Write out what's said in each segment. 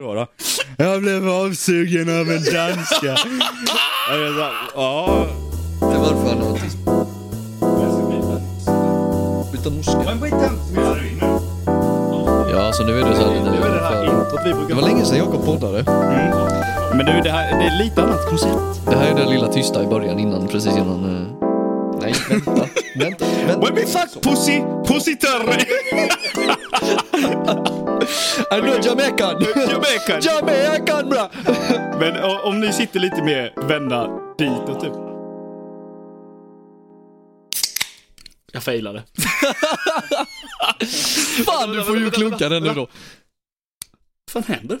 Då då. Jag blev avsugen av en danska. Ja. Det han har tyst. Byta norska. Ja, så nu är det så här lite... Är det här Det var länge sedan Jakob poddade. Men du, det, här, det är lite annat koncept. Det här är det lilla tysta i början innan, precis innan... eh, Nej, vänta. vänta, vänta. When we fuck pussy, pussy törre. I know Jamaican! Jamaican. Jamaican bra! Men om ni sitter lite mer vända ditåt typ. Jag failade. Fan, du får ju klunka den nu då. Vad fan händer?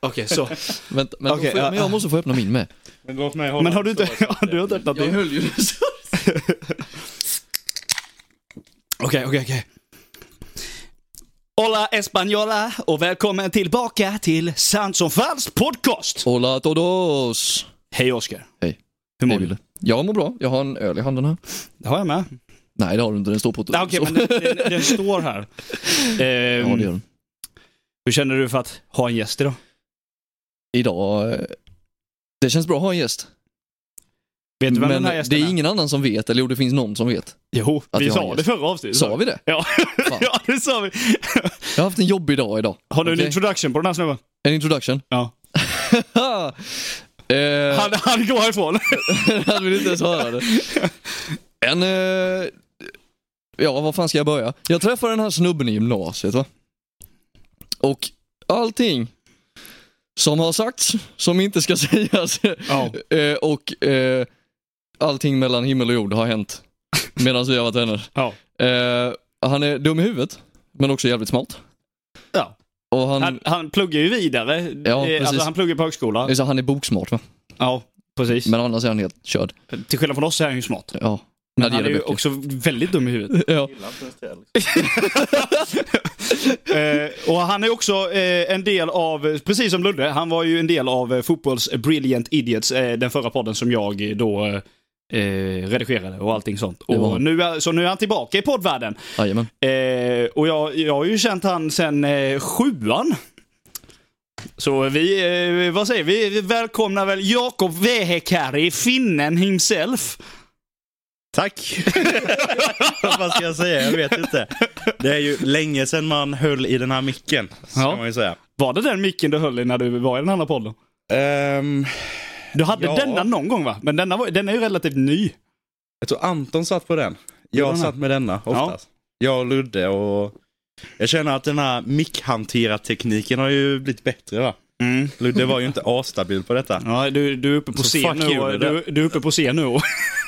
Okej, så. Vänta, men, får jag, ja, men jag ja. måste få öppna min med. Men låt mig hålla Men har du inte, du har inte öppnat din? höll ju det så. Okej, okej, okej. Hola Española och välkommen tillbaka till Sant som falskt podcast. Hola todos! Hej Oskar. Hej. Hur mår Hej, du? Jag mår bra. Jag har en öl i handen här. Det har jag med. Nej, det har du inte. Den står på... Okej, men den, den, den står här. Ja, Ehm, det gör den. hur känner du för att ha en gäst idag? Idag... eh, Det känns bra att ha en gäst. Vet du vem Men den här det gästen är ingen annan som vet, eller jo, det finns någon som vet. Jo, att vi en sa det förra avsnittet. Sa vi det? Ja. Ja, det sa vi. Jag har haft en jobbig dag idag. Har du en Okej. introduction på den här snubben? En introduction? Ja. eh, Han, han går härifrån. Han vill inte ens höra det. En... Eh, ja, var fan ska jag börja? Jag träffade den här snubben i gymnasiet va. Och allting som har sagts, som inte ska sägas, Ja. eh, och eh, allting mellan himmel och jord har hänt medan vi har varit vänner. Ja. Eh, han är dum i huvudet, men också jävligt smart. ja. Och han, Han, han pluggar ju vidare. Ja, Eh, precis. alltså, han pluggar på högskola. så han är boksmart va? Ja, precis. Men annars är han helt körd. Till skillnad från oss är han ju smart. Ja, Men han är ju böcker. också väldigt dum i huvudet. Ja. Liksom. eh, och han är också eh, en del av, precis som Ludde, han var ju en del av eh, Fotbolls Brilliant Idiots, eh, den förra podden som jag eh, då eh, redigerade och allting sånt. Och nu är, så nu är han tillbaka i poddvärlden. Jajamän. Eh, och jag, jag har ju känt han sen eh, sjuan. Så vi, eh, vad säger vi, vi välkomnar väl Jakob Vehekari, finnen himself. Tack! Vad ska jag säga? Jag vet inte. Det är ju länge sedan man höll i den här micken, ska Ja. man ju säga. Var det den micken du höll i när du var i den andra podden? Ehm, Du hade Ja. denna någon gång va? Men denna, var, den är ju relativt ny. jag tror Anton satt på den. Jag han satt med denna oftast. Jag och Ludde och jag känner att den här mickhanterartekniken har ju blivit bättre va? Ludde var ju inte astabil på detta. Ja, du, du är uppe på Så scen nu. Och, du, du är uppe på scen nu. Och,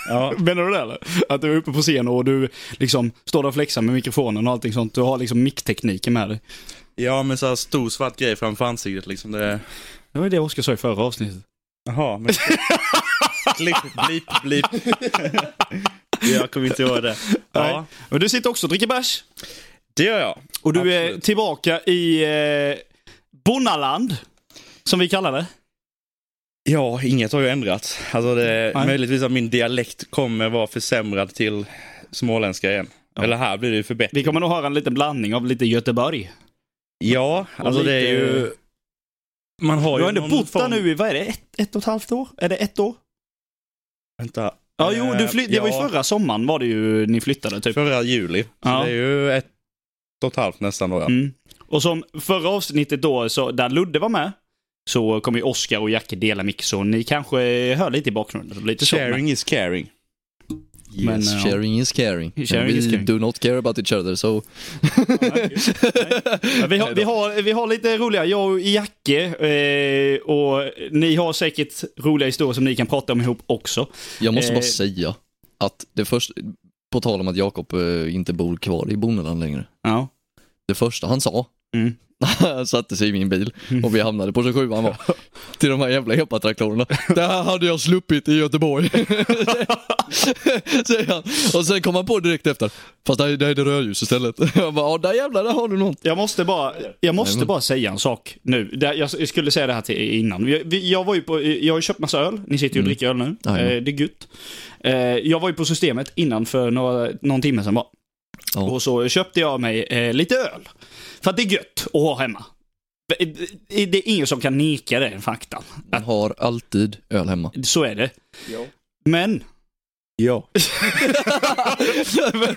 Ja. menar du det eller? Att du är uppe på scen och du liksom står där och flexar med mikrofonen och allting sånt. Du har liksom micktekniken med dig. ja, men så här stor svart grej framför ansiktet liksom. Det... Det var ju det Oskar sa i förra avsnittet. Jaha, men... Klipp, blip, blip. jag kommer inte ihåg det. Ja, Nej. Men du sitter också och dricker bärs. det gör jag. Och du är Absolut. tillbaka i eh, Bonnaland. Som vi kallar det. Ja, inget har ju ändrats. Alltså det är Nej. möjligtvis att min dialekt kommer vara försämrad till småländska igen. Ja. Eller här blir det ju förbättring. Vi kommer nog höra en liten blandning av lite Göteborg. Ja, alltså det är lite- ju... Man har Du har ändå bott där nu i, vad är det, ett, ett och ett halvt år? Är det ett år? Vänta. Ja, jo, du Eh, fly- det var ju ja, förra sommaren var det ju ni flyttade typ. Förra juli. Så Ja. det är ju ett och ett halvt nästan då ja. Mm. Och som förra avsnittet då, så där Ludde var med, så kommer ju Oskar och Jacke dela mick, så ni kanske hör lite i bakgrunden. Lite så, men- Sharing is caring. Men, Yes. eh, Sharing is caring. Sharing And is we caring. do not care about each other, so... Men vi, har, vi, har, vi har lite roliga, jag och Jacke, eh, och ni har säkert roliga historier som ni kan prata om ihop också. Jag måste Eh. bara säga att det första, på tal om att Jakob eh, inte bor kvar i Bonneland längre. Ja. Det första han sa, Mm. Han satte sig i min bil och vi hamnade på 27 han var till de här jävla epatraktorerna. Det här hade jag sluppit i Göteborg. Säger han. Och sen kom han på direkt efter, fast det här är det rödljus istället. Jag bara, ja där jävlar, där har du något. Jag måste bara, jag måste bara säga en sak nu. Jag skulle säga det här till innan. Jag, var ju på, jag har ju köpt massa öl. Ni sitter ju och Mm. dricker öl nu. Eh, det är gött. Eh, jag var ju på systemet innan för några, någon timme sedan bara. Och så köpte jag mig eh, lite öl. För att det är gött att ha hemma. Det är ingen som kan neka den faktan. Man har alltid öl hemma. Så är det. Men, Ja. men,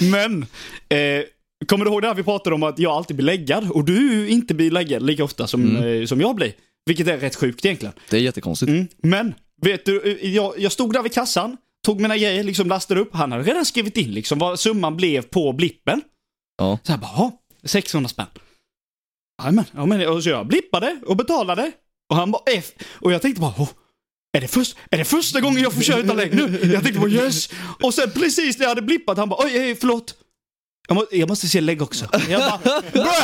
men eh, kommer du ihåg det här vi pratade om att jag alltid blir läggad och du inte blir läggad lika ofta som, Mm. eh, som jag blir? Vilket är rätt sjukt egentligen. Det är jättekonstigt. Mm. Men, vet du, eh, jag, jag stod där vid kassan, tog mina grejer, liksom lastade upp. Han hade redan skrivit in liksom vad summan blev på blippen. Ja. Så jag bara, "Ja, 600 spänn. Jajamän, ja, men, så jag blippade och betalade. Och han bara, F. Och jag tänkte bara, "Åh, är det, först, är det första gången jag får köra utan lägg nu? Jag tänkte bara yes! Och sen precis när jag hade blippat, han bara, oj, oj förlåt. Jag, må, jag måste se lägg också. Jag bara, "Bra,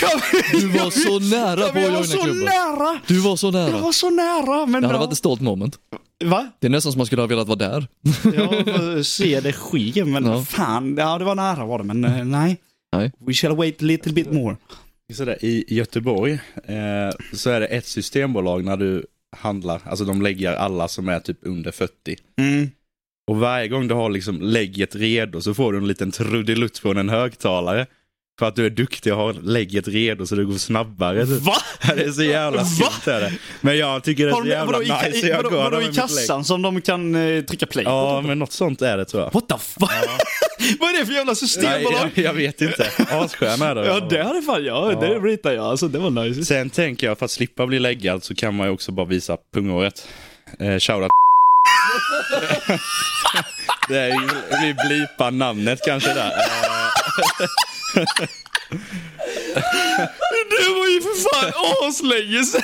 kom Du var så nära Ja, på att Jag var joina så klubben. nära! Du var så Jag nära. var så nära, men... Det hade ja. varit ett stolt moment. Va? Det är nästan som man skulle ha velat vara där. Jag får se det ske, men Ja. fan, ja det var nära var det, men eh, nej. Nej. We shall wait a little bit more. Så där, I Göteborg eh, så är det ett systembolag när du handlar, alltså de lägger alla som är typ under 40. Mm. Och varje gång du har liksom lägget redo så får du en liten trudelutt från en högtalare. För att du är duktig och har lägget redo så det går snabbare. Typ. Va? Det är så jävla skumt är det. Men jag tycker det är så jävla vadå, nice. i, vadå, vadå i kassan som de kan eh, trycka play? Ja, men något sånt är det tror jag. What the fuck? Vad är det för jävla systembolag? jag, jag vet inte. Asskön är det. Ja, det hade fan jag. Ja. Det ritar jag. Alltså, det var nice. Sen tänker jag, för att slippa bli läggad så kan man ju också bara visa punghåret. Eh, shoutout Det är ju, vi blipar namnet kanske där. Det var ju för fan aslänge sedan.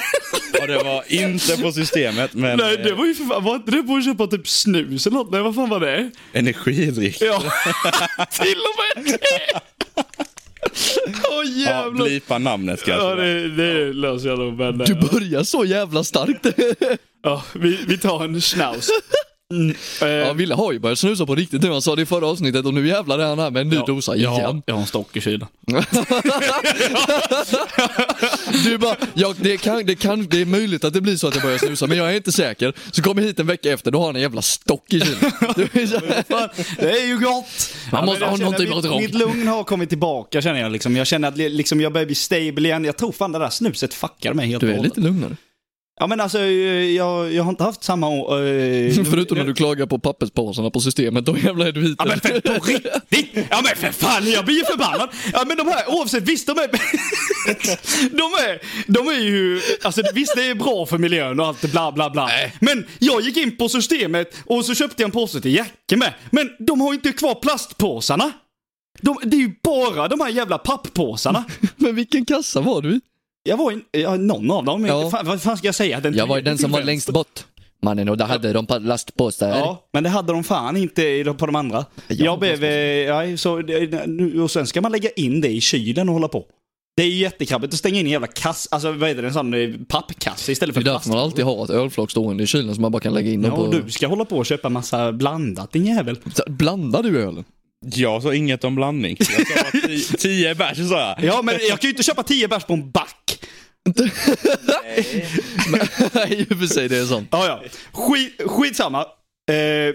och det var inte på systemet, men Nej, det eh, var ju för fan, var inte det på att köpa typ snus eller något? Nej, vad fan var det? energidryck. Ja, till och med det. Åh Ja, jävlar. blipa namnet kanske. Ja, det, det löser jag nog. Men, Du eh, börjar så jävla starkt. ja, vi, vi tar en schnauz. Mm. eh, Ja, Ville har ju börjat snusa på riktigt nu. Han sa det i förra avsnittet och nu jävlar är han här med en ny dosa jag, igen. har- jag har en stock i kylen. Du bara, ja, det, kan, det, kan, det är möjligt att det blir så att jag börjar snusa men jag är inte säker. Så kommer hit en vecka efter, då har han en jävla stock i kylen. Du är det är ju gott! Man måste ha någonting mitt, mitt lugn har kommit tillbaka känner jag liksom. Jag känner att li- liksom, jag börjar bli stable igen. Jag tror fan det där snuset fuckar mig helt Du och är hållet. lite lugnare. Ja men alltså, eh, jag, jag har inte haft samma... eh, Förutom när du klagar på papperspåsarna på systemet, då jävlar är du hit. Ja men för, på riktigt! Ja men för fan, jag blir ju förbannad! Ja men de här, oavsett, visst de är... de är, de är ju, alltså visst det är bra för miljön och allt bla bla bla. Men jag gick in på systemet och så köpte jag en påse till Jacke med. Men de har ju inte kvar plastpåsarna. De, det är ju bara de här jävla papppåsarna. Men vilken kassa var du i? Jag var i, ja, någon av dem. Ja. Fan, vad fan ska jag säga? Den Jag var ju den som var längst bort. Mannen, och där hade de plastpåsar. Ja, men det hade de fan inte på de andra. Jag blev, eh, ja, så, det- och sen ska man lägga in det i kylen och hålla på. Det är ju jättekrabbigt att stänga in en jävla kass, alltså vad heter det, en sån eh, pappkasse istället Det för är därför man plast. alltid har ett ölflak stående i kylen som man bara kan lägga in Ja, dem på. och du ska hålla på och köpa massa blandat din jävel. Så, Blandar du ölen? Jag sa inget om blandning. Jag sa bara tio, tio bärs sa jag. Ja, men jag kan ju inte köpa 10 bärs på en back. Nej, i och för sig, det är sant. Ja, ja. Skit, skitsamma. Eh,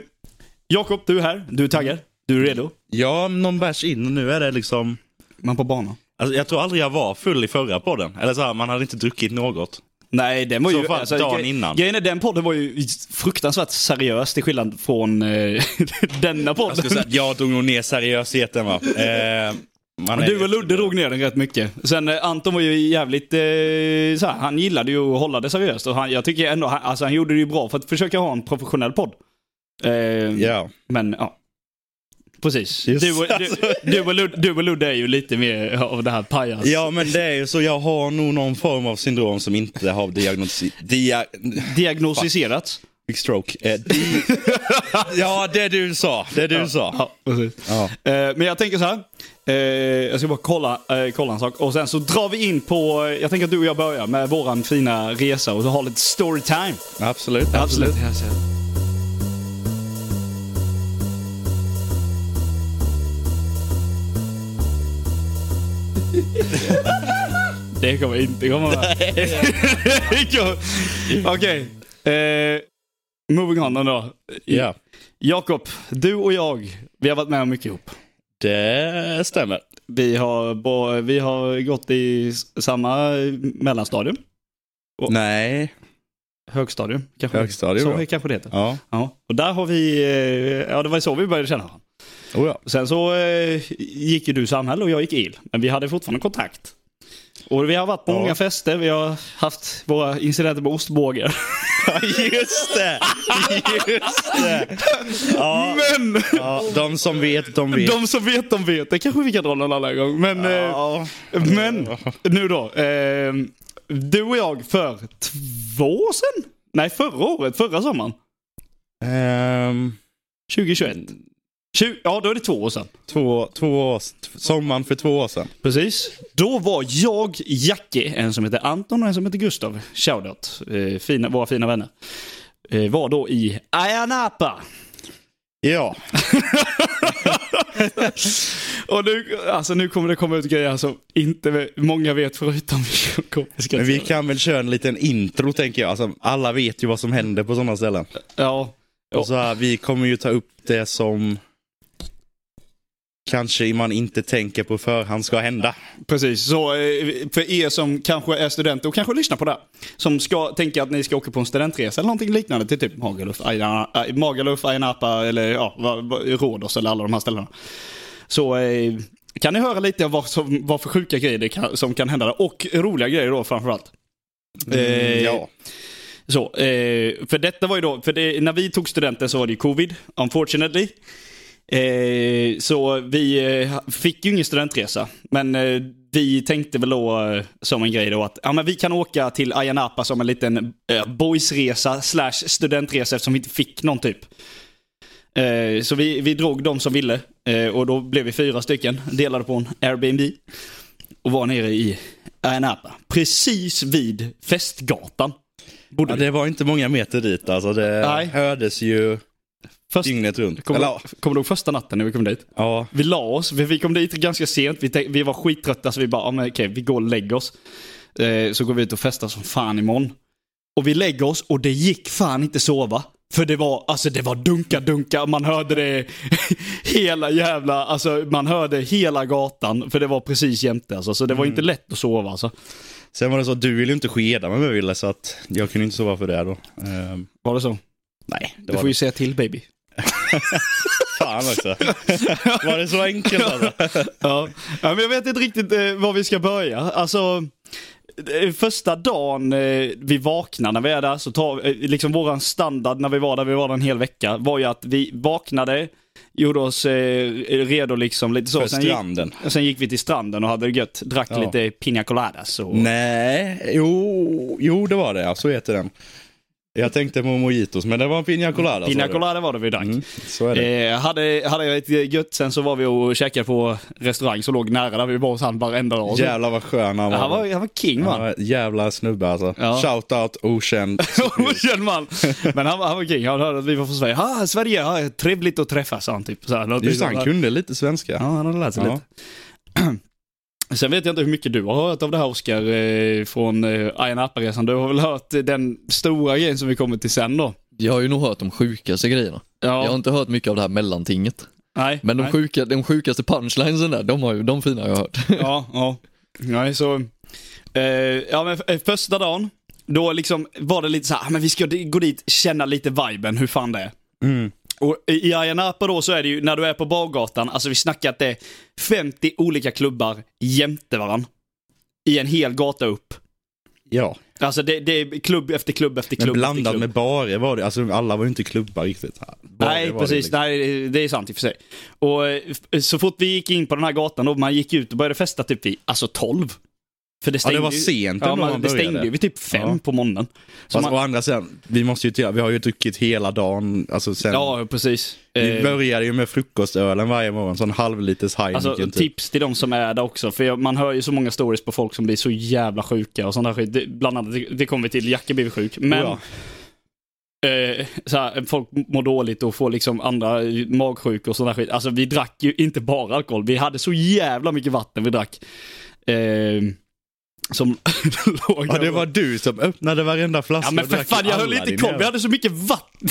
Jakob, du är här. Du är taggad. Du är redo. Ja, någon bärs in och nu är det liksom... Man på banan. Alltså, jag tror aldrig jag var full i förra podden. Eller så här, man hade inte druckit något. Nej, den var Så ju... fan, dagen gre- innan. Grejen är, den podden var ju fruktansvärt seriös till skillnad från eh, denna Jag, podden. skulle säga, jag drog nog ner seriösheten va. Eh, Du och Ludde drog ner den rätt mycket. Sen eh, Anton var ju jävligt, eh, såhär, han gillade ju att hålla det seriöst. Och han, jag tycker ändå, han, alltså han gjorde det ju bra för att försöka ha en professionell podd. Eh, Ja. Men ja. Precis. Just Du och, du, alltså. du, och Ludde, du och Ludde är ju lite mer av det här pajas. ja, men det är ju så. Jag har nog någon form av syndrom som inte har diagnosi... Dia, Diagnostiserat. big stroke. Eh, di, ja, det du sa. Det du sa. Ja, precis. Ja. Eh, men jag tänker så här. Eh, jag ska bara kolla, eh, kolla en sak. Och sen så drar vi in på, eh, jag tänker att du och jag börjar med våran fina resa och så har lite storytime. Absolut. Absolut. Det kommer inte komma med. Okej. Eh, moving on då. Ja, Jakob, du och jag, vi har varit med om mycket ihop. det stämmer. Vi har, vi har gått i samma mellanstadium. Och- Nej, Högstadium kanske. högstadiet Så då. kanske det heter. Ja, Ja. Och där har vi, eh, ja det var så vi började känna varandra. Oh, ja. Sen så eh, gick ju du samhälle och jag gick il. Men vi hade fortfarande kontakt. Och vi har varit på Ja. många fester, vi har haft våra incidenter med ostbågar. Just det! Just det! Ja, Men! ja, de som vet, de vet. De som vet, de vet. Det kanske vi kan dra någon annan gång. Men, eh, Ja. men nu då. Eh, du och jag för två år sedan? Nej, förra året. Förra sommaren. Ehm, 2021. 20, ja, då är det två år sedan. två, två år, sommaren för två år sedan. Precis. Då var jag, Jacke, en som heter Anton och en som heter Gustav, shoutout, eh, fina, våra fina vänner, eh, var då i Ayia Napa. Ja, Och nu, alltså nu kommer det komma ut grejer som inte många vet förutom vi kompisar. men vi kan väl köra en liten intro tänker jag. Alltså, alla vet ju vad som händer på sådana ställen. Ja. Och så här, vi kommer ju ta upp det som kanske man inte tänker på förhand ska hända. Precis, så eh, för er som kanske är studenter och kanske lyssnar på det här, som ska tänka att ni ska åka på en studentresa eller någonting liknande till typ Magaluf, Ayia- äh, Magaluf, Ayia Napa eller ja, Rhodos eller alla de här ställena. Så eh, kan ni höra lite om vad, som, vad för sjuka grejer det kan, som kan hända där. Och roliga grejer då framförallt. Eh, ja. Så, eh, för detta var ju då, för det, när vi tog studenten så var det ju covid, unfortunately. Eh, så vi eh, fick ju ingen studentresa. Men eh, vi tänkte väl då som en grej då att ja, men vi kan åka till Ayia Napa som en liten boysresa slash studentresa eftersom vi inte fick någon typ. Så vi, vi drog de som ville och då blev vi fyra stycken, delade på en Airbnb. Och var nere i Ayia Napa, precis vid Festgatan. Ja, det var inte många meter dit alltså. Det Nej. hördes ju Först, dygnet runt. kommer, Eller, du- kommer du ihåg första natten när vi kom dit? ja, Vi la oss, vi, vi kom dit ganska sent, vi, vi var skittrötta så vi bara, ja, men okej, vi går och lägger oss. Eh, så går vi ut och festar som fan imorgon. Och vi lägger oss och det gick fan inte sova. För det var, alltså det var dunka dunka, man hörde det hela jävla, alltså man hörde hela gatan. För det var precis jämte alltså, så det var inte lätt att sova alltså. Sen var det så att du ville inte skeda med mig Wille, så att jag kunde inte sova för det då. Ehm, Var det så? nej, det Du var får ju säga till baby. Fan också. var det så enkelt alltså? Ja. ja, men jag vet inte riktigt eh, var vi ska börja. Alltså, eh, första dagen eh, vi vaknar när vi är där, så tar eh, liksom våran standard när vi var där, vi var där en hel vecka, var ju att vi vaknade, gjorde oss eh, redo liksom lite så. För Sen gick, stranden. sen gick vi till stranden och hade det gött, drack Ja. lite pina coladas. Och, Nej, jo, jo det var det ja, så heter den. Jag tänkte på mojitos, men det var en piña colada. Pina colada var det vi drack. Mm, så är det. Eh, hade, hade jag ett gött, sen så var vi och käkade på restaurang som låg nära där vi var hos han varenda dag. Jävlar vad skön han var. han, var han var king Han man. var en jävla snubbe alltså. Ja. Shout out okänd. Okänd man. Men han, var- han var king. Han hörde att vi var från Sverige. Ah, Sverige, ah, trevligt att träffas, sa han typ. Så här, Just han kunde lite svenska. Ja, han hade lärt sig Ja. lite. Sen vet jag inte hur mycket du har hört av det här Oskar, eh, från eh, Ayia Napa-resan. Du har väl hört eh, den stora grejen som vi kommer till sen då? Jag har ju nog hört de sjukaste grejerna. Ja, Jag har inte hört mycket av det här mellantinget. nej. Men de, nej. sjuka, de sjukaste punchlinesen där, de, har ju, de fina har jag hört. Ja, ja. Nej, så... Eh, ja, men f- första dagen, då liksom var det lite så här, ah, men vi ska gå dit, känna lite viben, hur fan det är. Mm. Och i Ayia Napa då så är det ju, när du är på bargatan, alltså vi snackar att det är 50 olika klubbar jämte varann. I en hel gata upp. Ja, Alltså det, det är klubb efter klubb efter klubb. men blandat klubb. med barer var det. Alltså alla var ju inte klubbar riktigt. Barer Nej, var det precis. liksom. Nej, det är sant i och för sig. Och eh, så fort vi gick in på den här gatan då, man gick ut och började festa typ vid, alltså 12. För det Ja, stängde det var sent Ja, man, det stängde ju vid typ fem Ja. på morgonen. Så Fast man, å andra sidan, vi måste ju vi har ju druckit hela dagen. Alltså sen, ja, precis. Vi Eh, började ju med frukostölen varje morgon, sån halvliters Heineken Alltså typ. tips till de som är där också, för man hör ju så många stories på folk som blir så jävla sjuka och sånt där skit. Det, bland annat, det, kommer vi till, Jacke blir sjuk. Men Ja. eh, så här, folk mår dåligt och får liksom andra magsjuka och där skit. Alltså vi drack ju inte bara alkohol, vi hade så jävla mycket vatten vi drack. Eh, som låg Ja, det var du som öppnade varenda flaska Ja men för fan, jag höll inte koll. Vi hade så mycket vatten.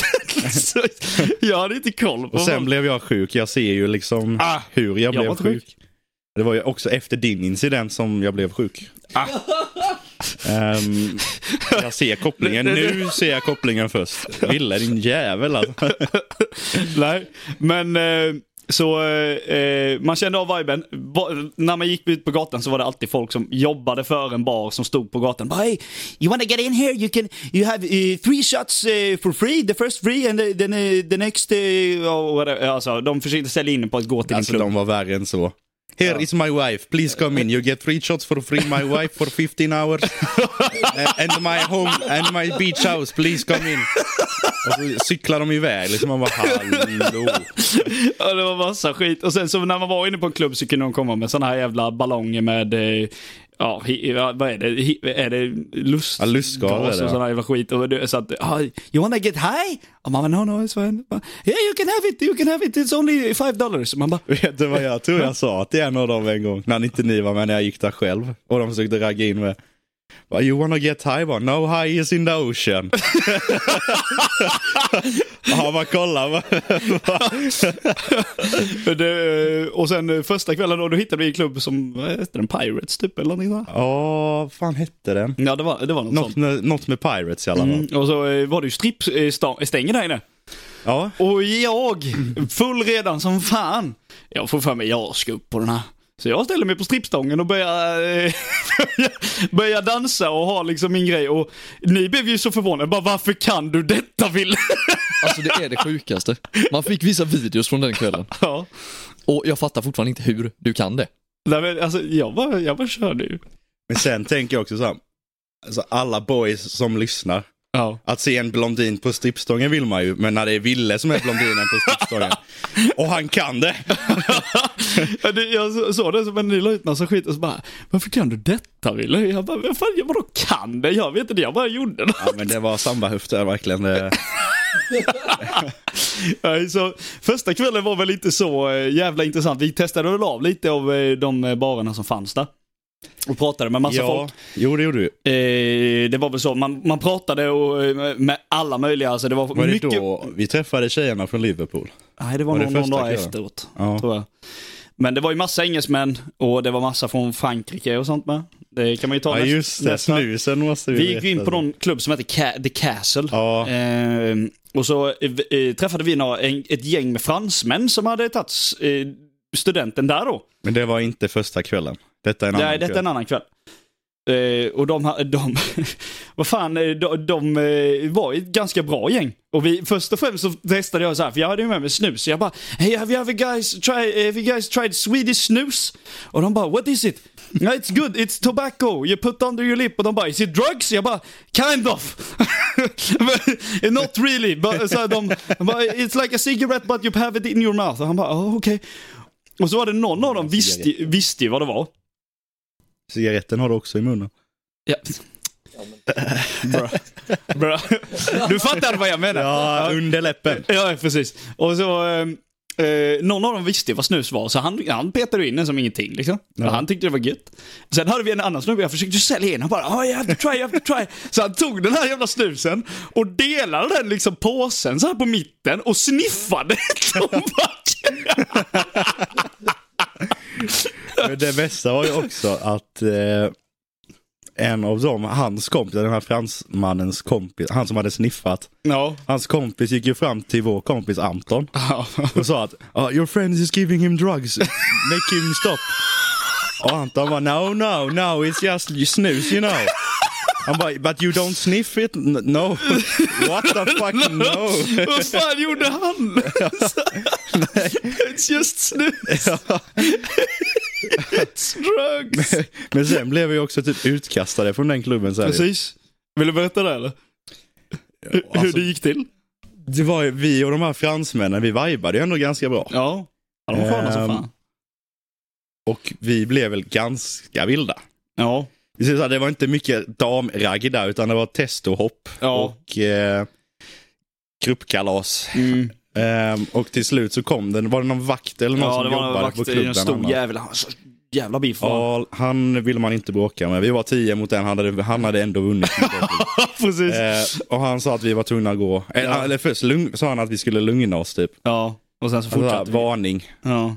så jag hade inte koll. Och sen blev jag sjuk. Jag ser ju liksom Ah, hur jag, jag blev sjuk. sjuk. Det var ju också efter din incident som jag blev sjuk. Ah. Ehm, jag ser kopplingen. Nu ser jag kopplingen först. Ville din jävel alltså. Nej, men eh, så eh, man kände av viben. Va, när man gick ut på gatan så var det alltid folk som jobbade för en bar som stod på gatan. Hey, you wanna get in here? You can, you have uh, three shots uh, for free. The first free and the, then, uh, the next... Uh. Alltså, de försökte sälja in på att gå till Alltså en klubb. de var värre än så. Here Ja. is my wife, please come in. You get three shots for free, my wife for 15 hours. Eh, and my home, and my beach house, please come in. Och så cyklar de iväg liksom. Man bara hallå. Ja, det var massa skit. Och sen så när man var inne på en klubb så kunde de komma med såna här jävla ballonger med, eh, ja, hi, vad är det? Hi, är det lust? Ja, lustgas och sån här jävla skit. Och det, så att, ah, you wanna get high? Och man bara, no, no, it's fine. Bara, Yeah, you can have it, you can have it, it's only five dollars. Man bara, Vet du vad jag tror jag sa till en av dem en gång? När inte ni var med när jag gick där själv. Och de försökte ragga in med. Bara, You wanna get high? No high is in the ocean. Ja, man kollar. det, och sen eh, första kvällen då, då hittade vi en klubb som, vad hette den, Pirates typ eller någonting sånt. Ja, vad fan hette den? Ja, det var, det var något, Något sånt. med, något med Pirates i alla fall. Mm, och så eh, var det ju strippstänger där inne. Ja, Och jag, full redan som fan. Jag får för mig, jag ska upp på den här. Så jag ställer mig på strippstången och börjar, eh, börjar dansa och ha liksom min grej. Och ni blev ju så förvånade, bara varför kan du detta Ville? Alltså det är det sjukaste. Man fick vissa videos från den kvällen. ja. Och jag fattar fortfarande inte hur du kan det. Nej, men, alltså, jag, bara, jag bara körde ju. men sen tänker jag också så här. Alltså alla boys som lyssnar. Ja. Att se en blondin på strippstången vill man ju, men när det är Ville som är blondinen på strippstången. och han kan det. Ja, det- jag så- såg det som en ny löjtnant som skit och så bara, varför kan du detta Ville? Jag bara, vad fan, jag vadå kan det? Jag vet inte, jag bara gjorde det. Ja, men det var sambahöfter verkligen. Det... Så första kvällen var väl inte så eh, jävla intressant. Vi testade väl av lite av eh, de eh, barerna som fanns där. Och pratade med massa Ja, folk. jo det gjorde du. Eh, det var väl så, man, man pratade och, eh, med alla möjliga, alltså det var, Var det mycket... då vi träffade tjejerna från Liverpool? Nej, det var, var det nog någon dag efteråt, Ja. tror jag. Men det var ju massa engelsmän och det var massa från Frankrike och sånt med. Det kan man ju ta Ja just det, nästa. snusen måste vi Vi gick in på någon klubb som heter Ca- The Castle. Ja. Eh, och så eh, eh, träffade vi några, en, ett gäng med fransmän som hade tagit eh, studenten där då. Men det var inte första kvällen. Detta är en annan Nej, detta är en annan kväll. Eh, och de, de vad fan, eh, de, de eh, var ett ganska bra gäng. Och vi, först och främst så testade jag så här, för jag hade ju med mig snus. Så jag bara, hey have you guys, try, have you guys tried Swedish snus? Och de bara, what is it? No, it's good, it's tobacco, you put under your lip. Och de bara, is it drugs? Jag bara, kind of. Not really. But, så här, de, bara, it's like a cigarette but you have it in your mouth. Och han bara, oh, okej. Och så var det någon av dem visste, visste ju vad det var. Cigaretten har du också i munnen. Ja. Bra. Bra. Du fattar vad jag menar? Ja, under läppen. Ja, precis. Och så, eh, eh, någon av dem visste vad snus var, så han, han petade in den som ingenting. Liksom. Ja. Han tyckte det var gött. Sen hade vi en annan snubbe, jag försökte sälja in, han bara oh, you have to try, you have to try. Så han tog den här jävla snusen och delade den liksom påsen så här på mitten och sniffade tobaken. Men det bästa var ju också att eh, en av dem, hans kompis, den här fransmannens kompis, han som hade sniffat. Ja. Hans kompis gick ju fram till vår kompis Anton Ja. och sa att oh, your friend is giving him drugs, make him stop. Och Anton bara no, no, no, it's just snus you know. Han bara, but you don't sniff it? No. What the fuck no. Vad fan gjorde han? It's just snus. It's drugs. Men sen blev vi också typ utkastade från den klubben. Så. Precis. Vill du berätta det eller? Hur- Hur Alltså, det gick till? det var ju vi och de här fransmännen, vi vibade ju ändå ganska bra. Ja. Ja, de var sköna som Ehm, fan. Och vi blev väl ganska vilda. Ja. Det var inte mycket damragg där utan det var testohopp Ja. och eh, gruppkalas. Mm. Ehm, och till slut så kom det, var det någon vakt eller någon Ja, som jobbade vakt på klubben? en stor så jävla biff. Ja, han ville man inte bråka med. Vi var tio mot en, han hade, han hade ändå vunnit. Precis. eh, och han sa att vi var tvungna att gå. Eh, Ja. Eller först lugn, sa han att vi skulle lugna oss typ. Ja. Och sen så Alltså, fortsatte vi. varning. Ja.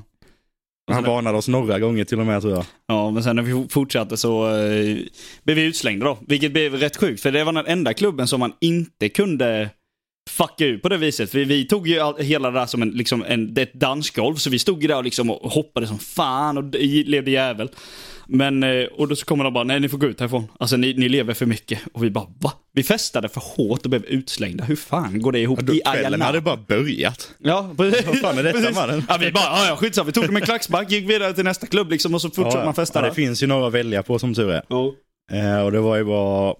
Han varnade oss några gånger till och med tror jag. Ja, men sen när vi fortsatte så eh, blev vi utslängda då. Vilket blev rätt sjukt, för det var den enda klubben som man inte kunde fucka ur på det viset. För vi tog ju all, hela det där som en, liksom en, ett dansgolv, så vi stod ju där och, liksom och hoppade som fan och levde jävel. Men, eh, och då så kommer de bara, nej ni får gå ut härifrån. Alltså ni, ni lever för mycket. Och vi bara, va? Vi festade för hårt och blev utslängda. Hur fan går det ihop Ja, då, i kvällen hade bara börjat. Ja, precis. Vad fan är detta, mannen? Ja, vi bara, ja, ja skitsamma. Vi tog det med klackspark, gick vidare till nästa klubb liksom och så fortsatte man festa ja, det finns ju några att välja på som tur är. Ja. Eh, och det var ju bara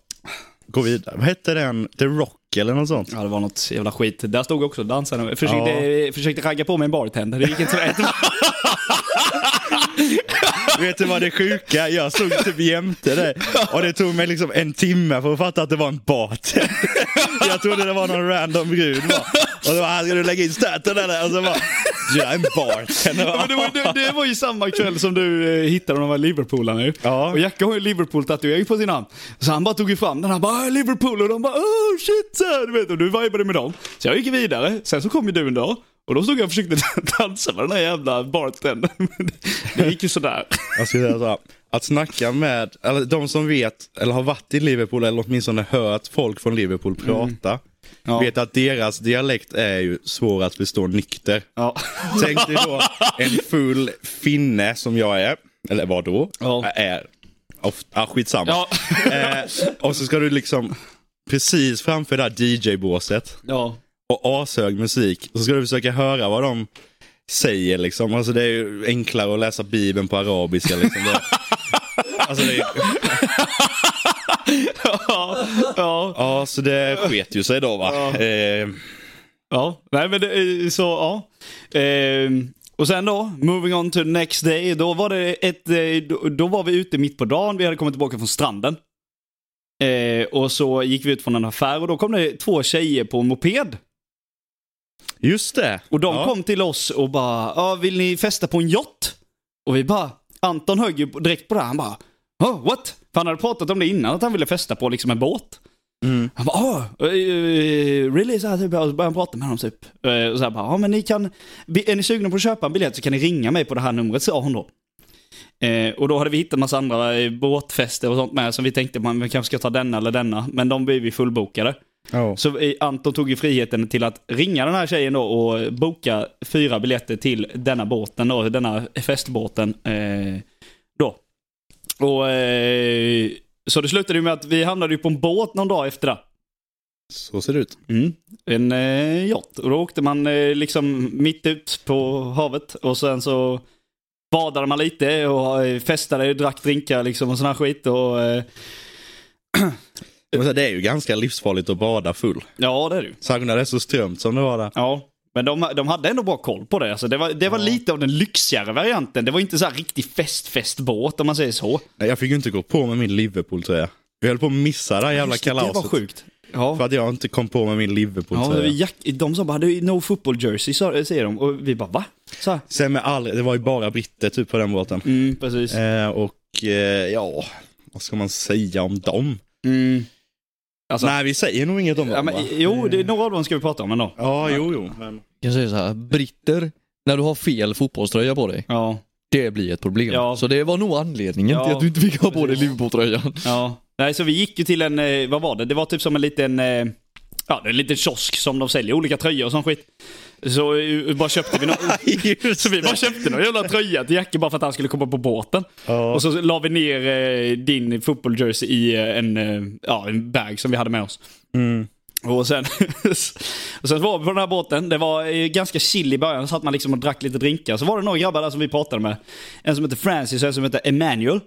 gå vidare. Vad hette den? The Rock eller något sånt? Ja, det var något jävla skit. Där stod också dansarna. Försökte, försökte ragga på mig en bartender. Det gick inte så rätt. Vet du vad det sjuka? Jag stod typ jämte dig och det tog mig liksom en timme för att fatta att det var en bartender. Jag trodde det var någon random brud bara. Och då bara, ska du lägga in staten eller? Och så bara, jag är en bartender. Men det, var, det, det var ju samma kväll som du eh, hittade de här Liverpoolarna ju. Ja. Och Jacke har ju Liverpool-tatuering på sin hand. Så han bara tog ju fram den, han bara "Ah, Liverpool och de bara oh shit så här, du vet. Och du vibade med dem. Så jag gick vidare. Sen så kom ju du en dag. Och då stod jag och försökte dansa med den här jävla bartendern. Det- gick ju sådär. Jag skulle säga så här, att snacka med, eller de som vet, eller har varit i Liverpool eller åtminstone hört folk från Liverpool prata. Ja. Vet att deras dialekt är ju svår att förstå nykter. Ja. Tänk dig då en full finne som jag är, eller vad då, Ja. är. Ofta, ah, skitsamma. Ja. Eh, och så ska du liksom precis framför det här DJ-båset ja. Och ashög musik. Så ska du försöka höra vad de säger liksom. Alltså det är ju enklare att läsa bibeln på arabiska liksom. Det, alltså det, Ja. ja. ja, så det sket ju sig då va. Ja. Eh, Ja, nej men det är så, ja. Ehm, och sen då, moving on to the next day. Då var det ett, eh, då, då var vi ute mitt på dagen, vi hade kommit tillbaka från stranden. Eh, och så gick vi ut från en affär och då kom det två tjejer på en moped. Just det. Och de ja. kom till oss och bara, ja vill ni festa på en yacht? Och vi bara, Anton högg ju direkt på det här, han bara, oh, what? För han hade pratat om det innan, att han ville festa på liksom en båt. Mm. Han bara, oh, really? Så här, typ, och så började han prata med honom typ. Eh, Och så här bara, ja men ni kan, är ni sugna på att köpa en biljett så kan ni ringa mig på det här numret, sa hon då. Eh, och då hade vi hittat massa andra eh, båtfester och sånt med som vi tänkte man vi kanske ska ta denna eller denna. Men de blev vi fullbokade. Ja. Så Anton tog ju friheten till att ringa den här tjejen då och boka fyra biljetter till denna båten då, denna festbåten. Eh, då. Och eh, så det slutade ju med att vi hamnade ju på en båt någon dag efter det. Så ser det ut. Mm. En eh, yacht. Och då åkte man eh, liksom mitt ut på havet och sen så badade man lite och eh, festade, drack drinkar liksom och sån här skit. Och, eh, Men så Det är ju ganska livsfarligt att bada full. ja, det är det ju. Särskilt när det är så strömt som det var där. Ja, men de, de hade ändå bra koll på det. Alltså det var, det var lite av den lyxigare varianten. Det var inte så här riktig fest-festbåt om man säger så. Nej, Jag fick ju inte gå på med min Liverpool-tröja. Vi höll på att missa det här jävla Just det, kalaset. Det var sjukt. Ja. För att jag inte kom på med min Ja, Liverpool-tröja. Jack, de sa bara är no football jersey, säger de. Och vi bara va? Så här. Sen med all, det var ju bara britter typ på den båten. Mm, precis. Eh, och eh, ja, vad ska man säga om dem? Mm. Alltså, Nej, vi säger nog inget om dem ja, men, va? jo, det, några av dem ska vi prata om ändå. Ja, jo, jo. Men... Jag kan säga så här, britter, när du har fel fotbollströja på dig, Ja, det blir ett problem. Ja. Så det var nog anledningen Ja, till att du inte fick ha på dig precis. Liverpool-tröjan. ja. Nej, så vi gick ju till en, eh, vad var det? Det var typ som en liten, eh, ja, en liten kiosk som de säljer olika tröjor och sån skit. Så eh, bara köpte vi någon, så vi bara köpte någon jävla tröja till Jacke bara för att han skulle komma på båten. Ja. Och så la vi ner eh, din fotbolljersey i eh, en, ja, en bag som vi hade med oss. Mm. Och sen, och sen var vi på den här båten. Det var ganska chill i början. Så satt man liksom och drack lite drinkar. Så var det några grabbar där som vi pratade med. En som heter Francis och en som heter Emmanuel.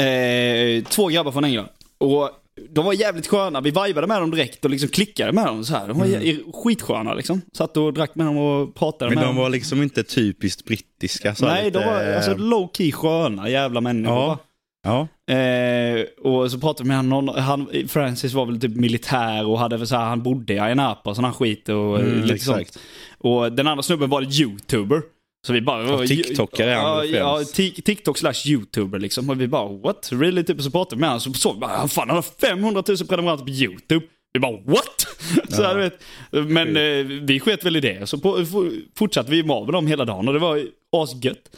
Eh, två grabbar från England. Och de var jävligt sköna. Vi vibade med dem direkt och liksom klickade med dem så här. De var mm. skitsköna liksom. Satt och drack med dem och pratade Men med de dem. var liksom inte typiskt brittiska. Så Nej, lite, de var alltså, low key sköna jävla människor. Ja. Ja. Eh, och så pratade vi med honom, han, Francis var väl typ militär och hade så här, han bodde i Ayia Napa och sån här skit och eh, Mm, lite exakt. sånt. Och den andra snubben var youtuber. Så vi bara... Ja, TikTokare är han ja, ja, TikTok slash youtuber liksom. Och vi bara what? Really? Typ, och så pratade vi med honom så såg vi bara, fan han har 500 000 prenumeranter på YouTube. Vi bara what? så här, vet. Men eh, vi sket väl i det. Så på, fortsatte vi med dem hela dagen och det var asgött.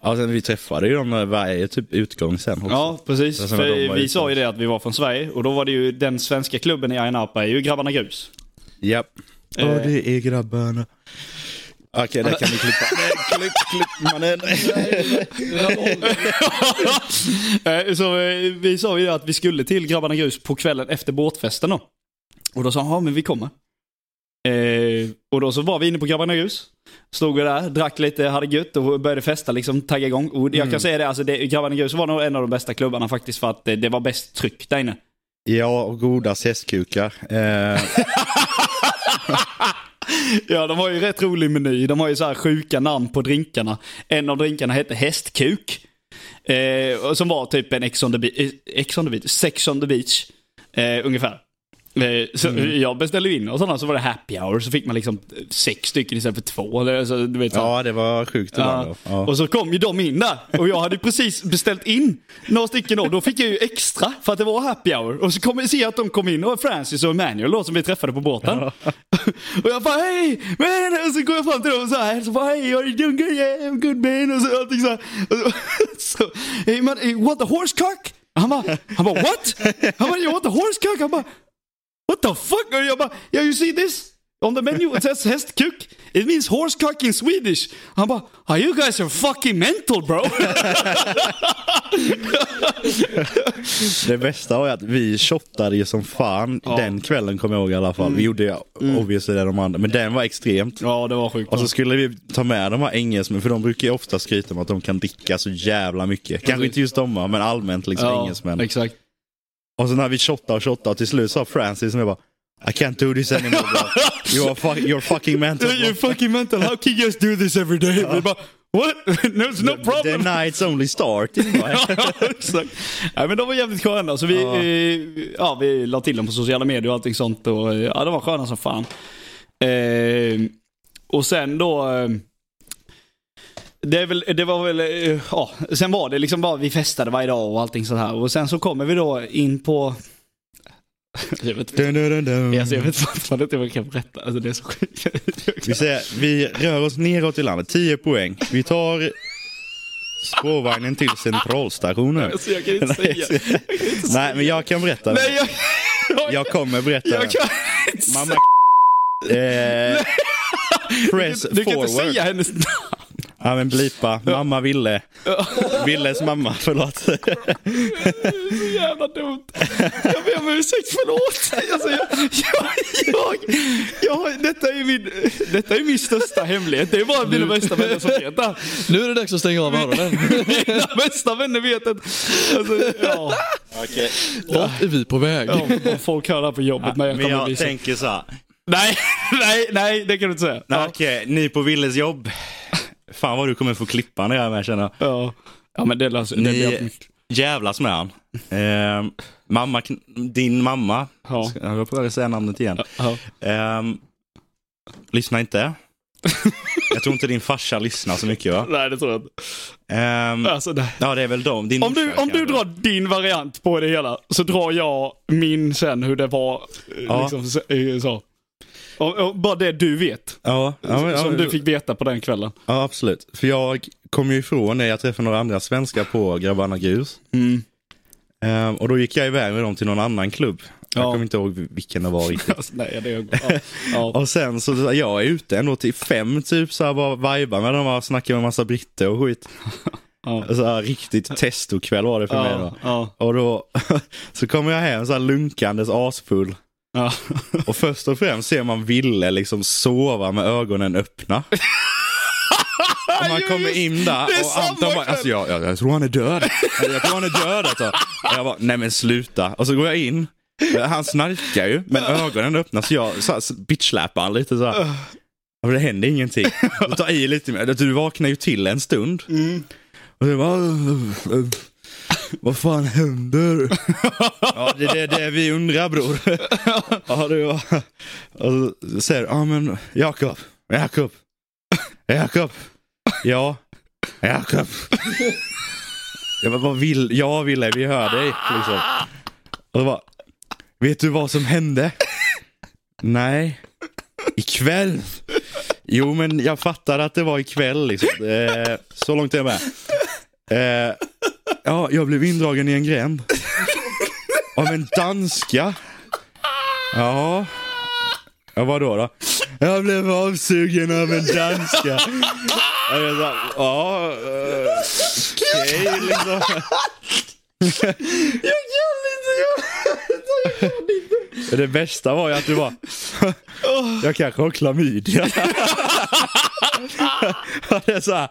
Ja, sen vi träffade ju dem varje typ utgång sen också. Ja, precis. För vi sa ju det att vi var från Sverige och då var det ju den svenska klubben i Ayia Napa är ju Grabbarna Grus. Japp. Eh. Ja, det är grabbarna. Okej, där kan vi klippa. Nej, klipp, klipp, mannen. Eh, Så eh, vi sa ju att vi skulle till Grabbarna Grus på kvällen efter båtfesten då. Och då sa han, ja men vi kommer. Eh, och då så var vi inne på Grabbarna Grus. Stod vi där, drack lite, hade gött och började festa, liksom tagga igång. Och jag kan säga det, alltså det, Grabbarna Grus var nog en av de bästa klubbarna faktiskt för att det, det var bäst tryck där inne. Ja, och goda hästkukar. Eh, Ja, de har ju rätt rolig meny. De har ju så här sjuka namn på drinkarna. En av drinkarna hette Hästkuk. Eh, som var typ en Ex on the, Be- Ex on the Beach, Sex on the Beach. Eh, ungefär. Eh, så Jag beställde in och sådana så var det happy hour. Så fick man liksom sex stycken istället för två. Eller, så, du vet, så. ja, det var sjukt ibland. Ja. Ja. Och så kom ju de in där. Och jag hade precis beställt in några stycken då. Då fick jag ju extra för att det var happy hour. Och så kom jag se att de kom in. Och Francis och Emmanuel då som vi träffade på båten. och jag bara hej man! Och så går jag fram till dem och så här. Så bara hej, are you doing good? Yeah, I'm good man. Och så allting så här. Och så, så hey man, hey, want the horse cock? Han bara, han bara what? Han bara, you want the horse cock? Han bara, what the fuck? Och jag bara, yeah you see this? On the menu it says hästkuk. It means horsecock in Swedish. Han bara, oh, you guys are fucking mental bro. Det bästa var ju att vi shottade ju som fan den kvällen kommer jag ihåg i alla fall. Mm. Vi gjorde ju obviously det de andra, men den var extremt. ja, det var sjukt. Och så skulle vi ta med de här engelsmännen, för de brukar ju ofta skryta om att de kan dricka så jävla mycket. Kanske inte just de men allmänt liksom ja, engelsmän. Exakt. Och så när vi shottade och shottade och till slut sa Francis som jag bara I can't do this anymore bro. You are fu- you're fucking mental You're bro. fucking mental. How can you guys do this every day? Vi bara, what? There's no The problem. night's only starting. ja, exakt. Ja, men de var jävligt sköna. Så vi, Ja. eh, ja, vi la till dem på sociala medier och allting sånt. Och, eh, ja, de var sköna som fan. Eh, och sen då... Det, väl, det var väl, eh, ja, sen var det liksom bara vi festade varje dag och allting sånt här. Och sen så kommer vi då in på... Jag vet inte. Dun, dun, dun, dun. Alltså, jag vet fortfarande inte vad jag kan berätta. Alltså, det är så sjukt. Vi, säger, vi rör oss neråt i landet, 10 poäng. Vi tar spårvagnen till centralstationen. Alltså, jag kan inte säga. Jag kan inte Nej, men jag kan berätta. Nej, jag, jag, Jag kommer berätta. jag kan inte Mamma eh, Press Du kan inte forward. säga hennes namn. Ja men blipa. Mamma Ville. Villes mamma, förlåt. så jävla dumt. Jag ber om ursäkt, förlåt. Alltså, jag, jag, jag, jag, detta, är min, detta är min största hemlighet. Det är bara mina bästa vänner som vet det. Nu är det dags att stänga av öronen. Mina bästa vänner vet att... Alltså, ja, Okej. Vart är vi på väg? ja, folk hör det här på jobbet när jag Men jag tänker så här. Nej, nej, nej, det kan du inte säga. Nej, Ja, Okej, ni på Villes jobb. Fan vad du kommer få klippa när jag är med känner ja. ja men det löser det Ni jävlas med han. Eh, mamma, din mamma. Ja. Jag på att säga namnet igen. Ja. Ehm, lyssna inte. Jag tror inte din farsa lyssnar så mycket va? Nej, det tror jag inte. Ehm, Alltså, nej. ja det är väl de. Din Om du, om du drar din variant på det hela så drar jag min sen hur det var. eh, Ja. Liksom, så, eh, så. Och, och bara det du vet. Ja, ja, som du fick veta på den kvällen. Ja, absolut. För jag kom ju ifrån det, jag träffade några andra svenskar på Grabbarna Grus. Mm. Ehm, och då gick jag iväg med dem till någon annan klubb. Jag Ja. kommer inte ihåg vilken det var riktigt. Alltså, nej, det är, ja. Och sen så jag är ute ändå till fem typ så här bara vibar med dem och snackar med massa britter och skit. Ja. Så här, riktigt testokväll var det för mig Ja, då. ja, Och då så kommer jag hem så här lunkandes asfull. Ja. Och först och främst ser man Ville liksom sova med ögonen öppna. Och man kommer in där och Anton bara, alltså jag, jag, jag tror han är död. Jag tror han är död alltså. Och jag bara, nej men sluta. Och så går jag in, han snarkar ju, men ögonen öppnas så jag så här, bitchsläpar han lite så här. Men det händer ingenting. Du tar i lite mer, du vaknar ju till en stund. Mm. Och så bara, "Äh, äh, vad fan händer? ja, det är det, det vi undrar bror. ja, det var... Och så säger ja men Jakob, Jakob, Jakob, ja, Jakob. Jag bara, vad vill, jag ville, vi hör dig. Liksom. Och så bara, vet du vad som hände? Nej, ikväll. Jo men jag fattar att det var ikväll liksom. Eh, så långt är jag med. Eh, ja, jag blev indragen i en gränd. Av en danska. Ja. Ja, vadå då? Jag blev avsugen av en danska. Ja, ja eh, liksom. Jag, det bästa var ju att du var jag kanske har klamydia. Det är så här.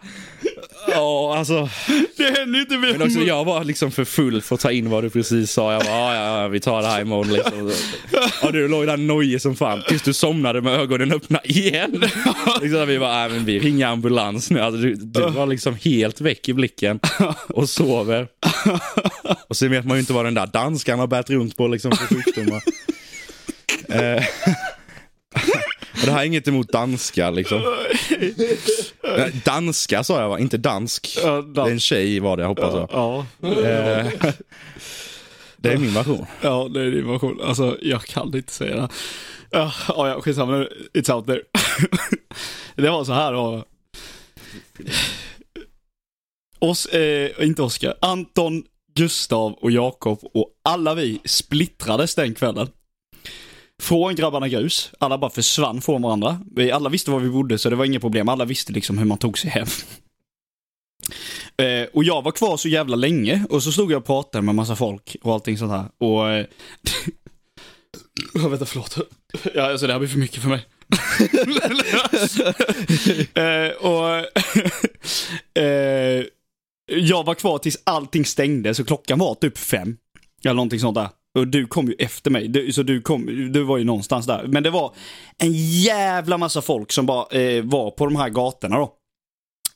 Ja, alltså. Det händer ju inte med Men också, jag var liksom för full för att ta in vad du precis sa. Jag bara, ja, ja, vi tar det här imorgon liksom. Ja, du låg där nojig som fan tills du somnade med ögonen öppna igen. Liksom, vi bara, nej men vi ringer ambulans nu. Alltså, du, du var liksom helt väck i blicken och sover. Och sen vet man ju inte vad den där danskan har bärt runt på liksom för sjukdomar. Eh, det här är inget emot danska liksom. Nej, Danska sa jag va, inte dansk. Ja, Det är en tjej var det, jag hoppas jag. Ja, Eh, Det är min version. ja, det är din version. Alltså, jag kan inte säga det. Ja, ja, skitsamma. It's out there. Det var så här då. Os, eh, inte Oskar. Anton, Gustav och Jakob och alla vi splittrades den kvällen. Från Grabbarna Grus. Alla bara försvann från varandra. Vi alla visste var vi bodde så det var inga problem. Alla visste liksom hur man tog sig hem. Eh, och jag var kvar så jävla länge och så stod jag och pratade med massa folk och allting sånt här. Och... Eh, oh, vänta, förlåt. Ja, alltså det här blir för mycket för mig. eh, och... eh, jag var kvar tills allting stängde, så klockan var typ fem. Eller någonting sånt där. Och du kom ju efter mig, du, så du, kom, du var ju någonstans där. Men det var en jävla massa folk som bara eh, var på de här gatorna då.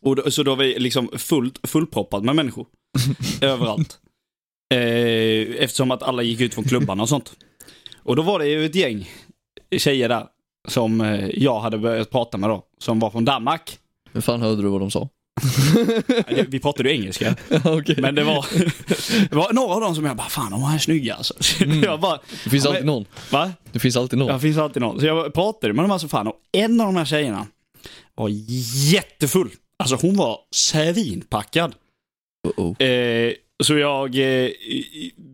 Och då, så då var vi liksom fullt, fullproppat med människor. överallt. Eh, eftersom att alla gick ut från klubbarna och sånt. Och då var det ju ett gäng tjejer där som eh, jag hade börjat prata med då, som var från Danmark. Hur fan hörde du vad de sa? Vi pratade ju engelska. Okej. Men det var, det var några av dem som jag bara, fan de här är snygga alltså. Jag bara, Det finns alltid någon. va? Det finns alltid någon. Ja, det finns alltid någon. Så jag pratade med dem alltså fan och en av de här tjejerna var jättefull. Alltså hon var svinpackad. Oh-oh. Eh, så jag, eh,